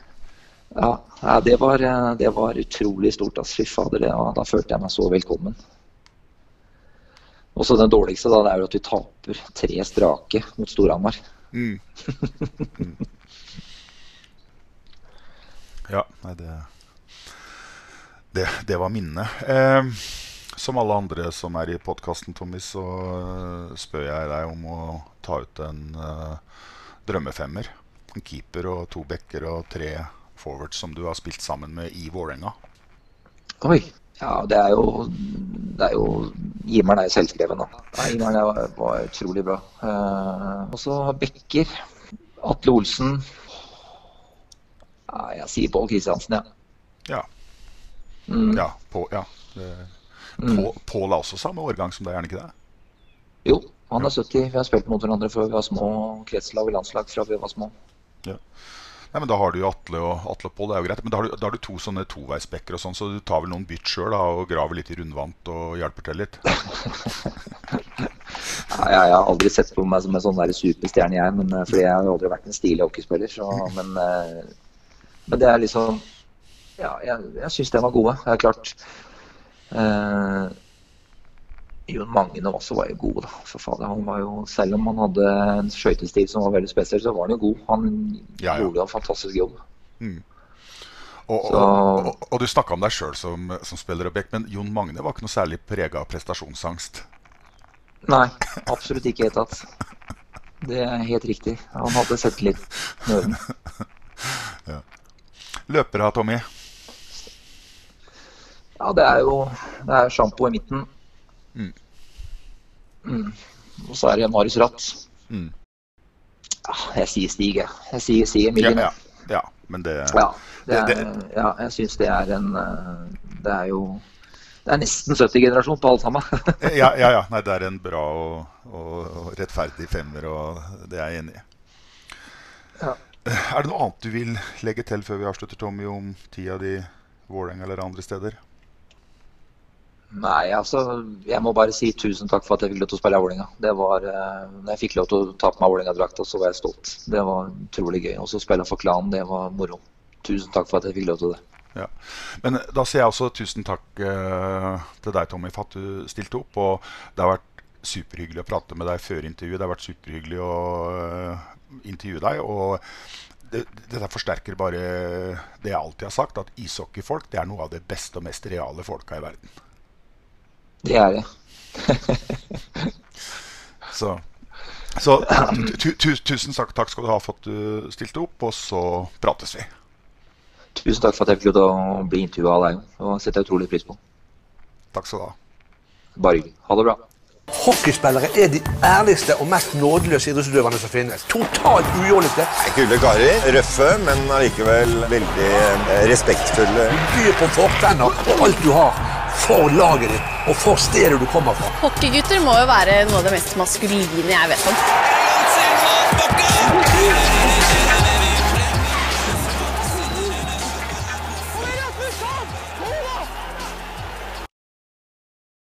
Ja, ja det, var, eh, det var utrolig stort. Altså. Fy fader, det, da følte jeg meg så velkommen. Og så den dårligste da, det er jo at vi taper tre strake mot Storhamar. Mm. mm. Ja, nei, det Det, det var minnet. Eh, som alle andre som er i podkasten, Tommy, så uh, spør jeg deg om å ta ut en uh, drømmefemmer. En keeper og to backer og tre forwards som du har spilt sammen med i Vålerenga. Oi. Ja, det er jo, det er jo Gimmer'n er selvskreven, da. Gimmer'n var, var utrolig bra. Uh, og så Bekker. Atle Olsen. Uh, jeg sier Pål Kristiansen, ja. Ja. Mm. Ja, på, ja. Det, Pål er også samme årgang som deg, er han ikke det? Jo, han er 70. Vi har spilt mot hverandre før vi var små. Kretslag og landslag fra vi var små. Ja. Nei, men Da har du jo Atle og Atle og Pål, det er jo greit. Men da har du, da har du to sånne toveisbekker og sånn, så du tar vel noen bytt sjøl og graver litt i rundvant og hjelper til litt? ja, jeg, har aldri sett på meg som en sånn der superstjerne, jeg. Men, eh, fordi jeg har aldri vært en stilig hockeyspiller. Så, men, eh, men det er liksom Ja, jeg, jeg syns de var gode. Det er klart Eh, Jon Magne også var jo god, da. For fader, han var jo, selv om han hadde en skøytestil som var veldig spesiell, så var han jo god. Han ja, ja. gjorde en fantastisk jobb. Mm. Og, og, og, og, du snakka om deg sjøl som, som, spiller og back, men Jon Magne var ikke noe særlig prega av prestasjonsangst? Nei, absolutt ikke i det tatt. Det er helt riktig. Han hadde selvtillit. ja. Løpere, Tommy? Ja, det er jo det er sjampo i midten. Mm. Mm. Og så er det Marius Ratt. Mm. Ja, jeg sier Stig, jeg. Jeg sier Stig Emilien. Ja, ja. ja, men det Ja, det er, det, ja jeg syns det er en eh, Det er jo det er nesten 70-generasjon på alle sammen. ja, ja, ja. Nei, det er en bra og, og, rettferdig femmer, og det er jeg enig i. Ja. Er det noe annet du vil legge til før vi avslutter, Tommy, om tida di Vålerenga eller andre steder? Nei, altså jeg må bare si tusen takk for at jeg fikk lov til å spille i Vålerenga. Det var, eh, når jeg fikk lov til å ta på meg Vålerenga-drakta, så var jeg stolt. Det var utrolig gøy. Og så spille for klanen, det var moro. Tusen takk for at jeg fikk lov til det. Ja. Men da sier jeg også tusen takk eh, til deg, Tommy, for at du stilte opp. Og det har vært superhyggelig å prate med deg før intervjuet. Det har vært superhyggelig å eh, intervjue deg. Og det, dette forsterker bare det jeg alltid har sagt, at ishockeyfolk det er noe av det beste og mest reale folka i verden. Det er det. så så tu, tu, tusen takk, takk, skal du ha for at du stilte opp, og så prates vi. Tusen takk for at jeg fikk lov til å bli intervjua av deg. Det setter jeg utrolig pris på. Takk skal du ha. Bare hyggelig. Ha det bra. Hockeyspillere er de ærligste og mest nådeløse idrettsutøverne som finnes. Totalt ujålete. Kule karer. Røffe, men allikevel veldig eh, respektfulle. Du byr på fortenner og alt du har for laget ditt og for stedet du kommer fra. Hockeygutter må jo være noe av det mest maskuline jeg vet om.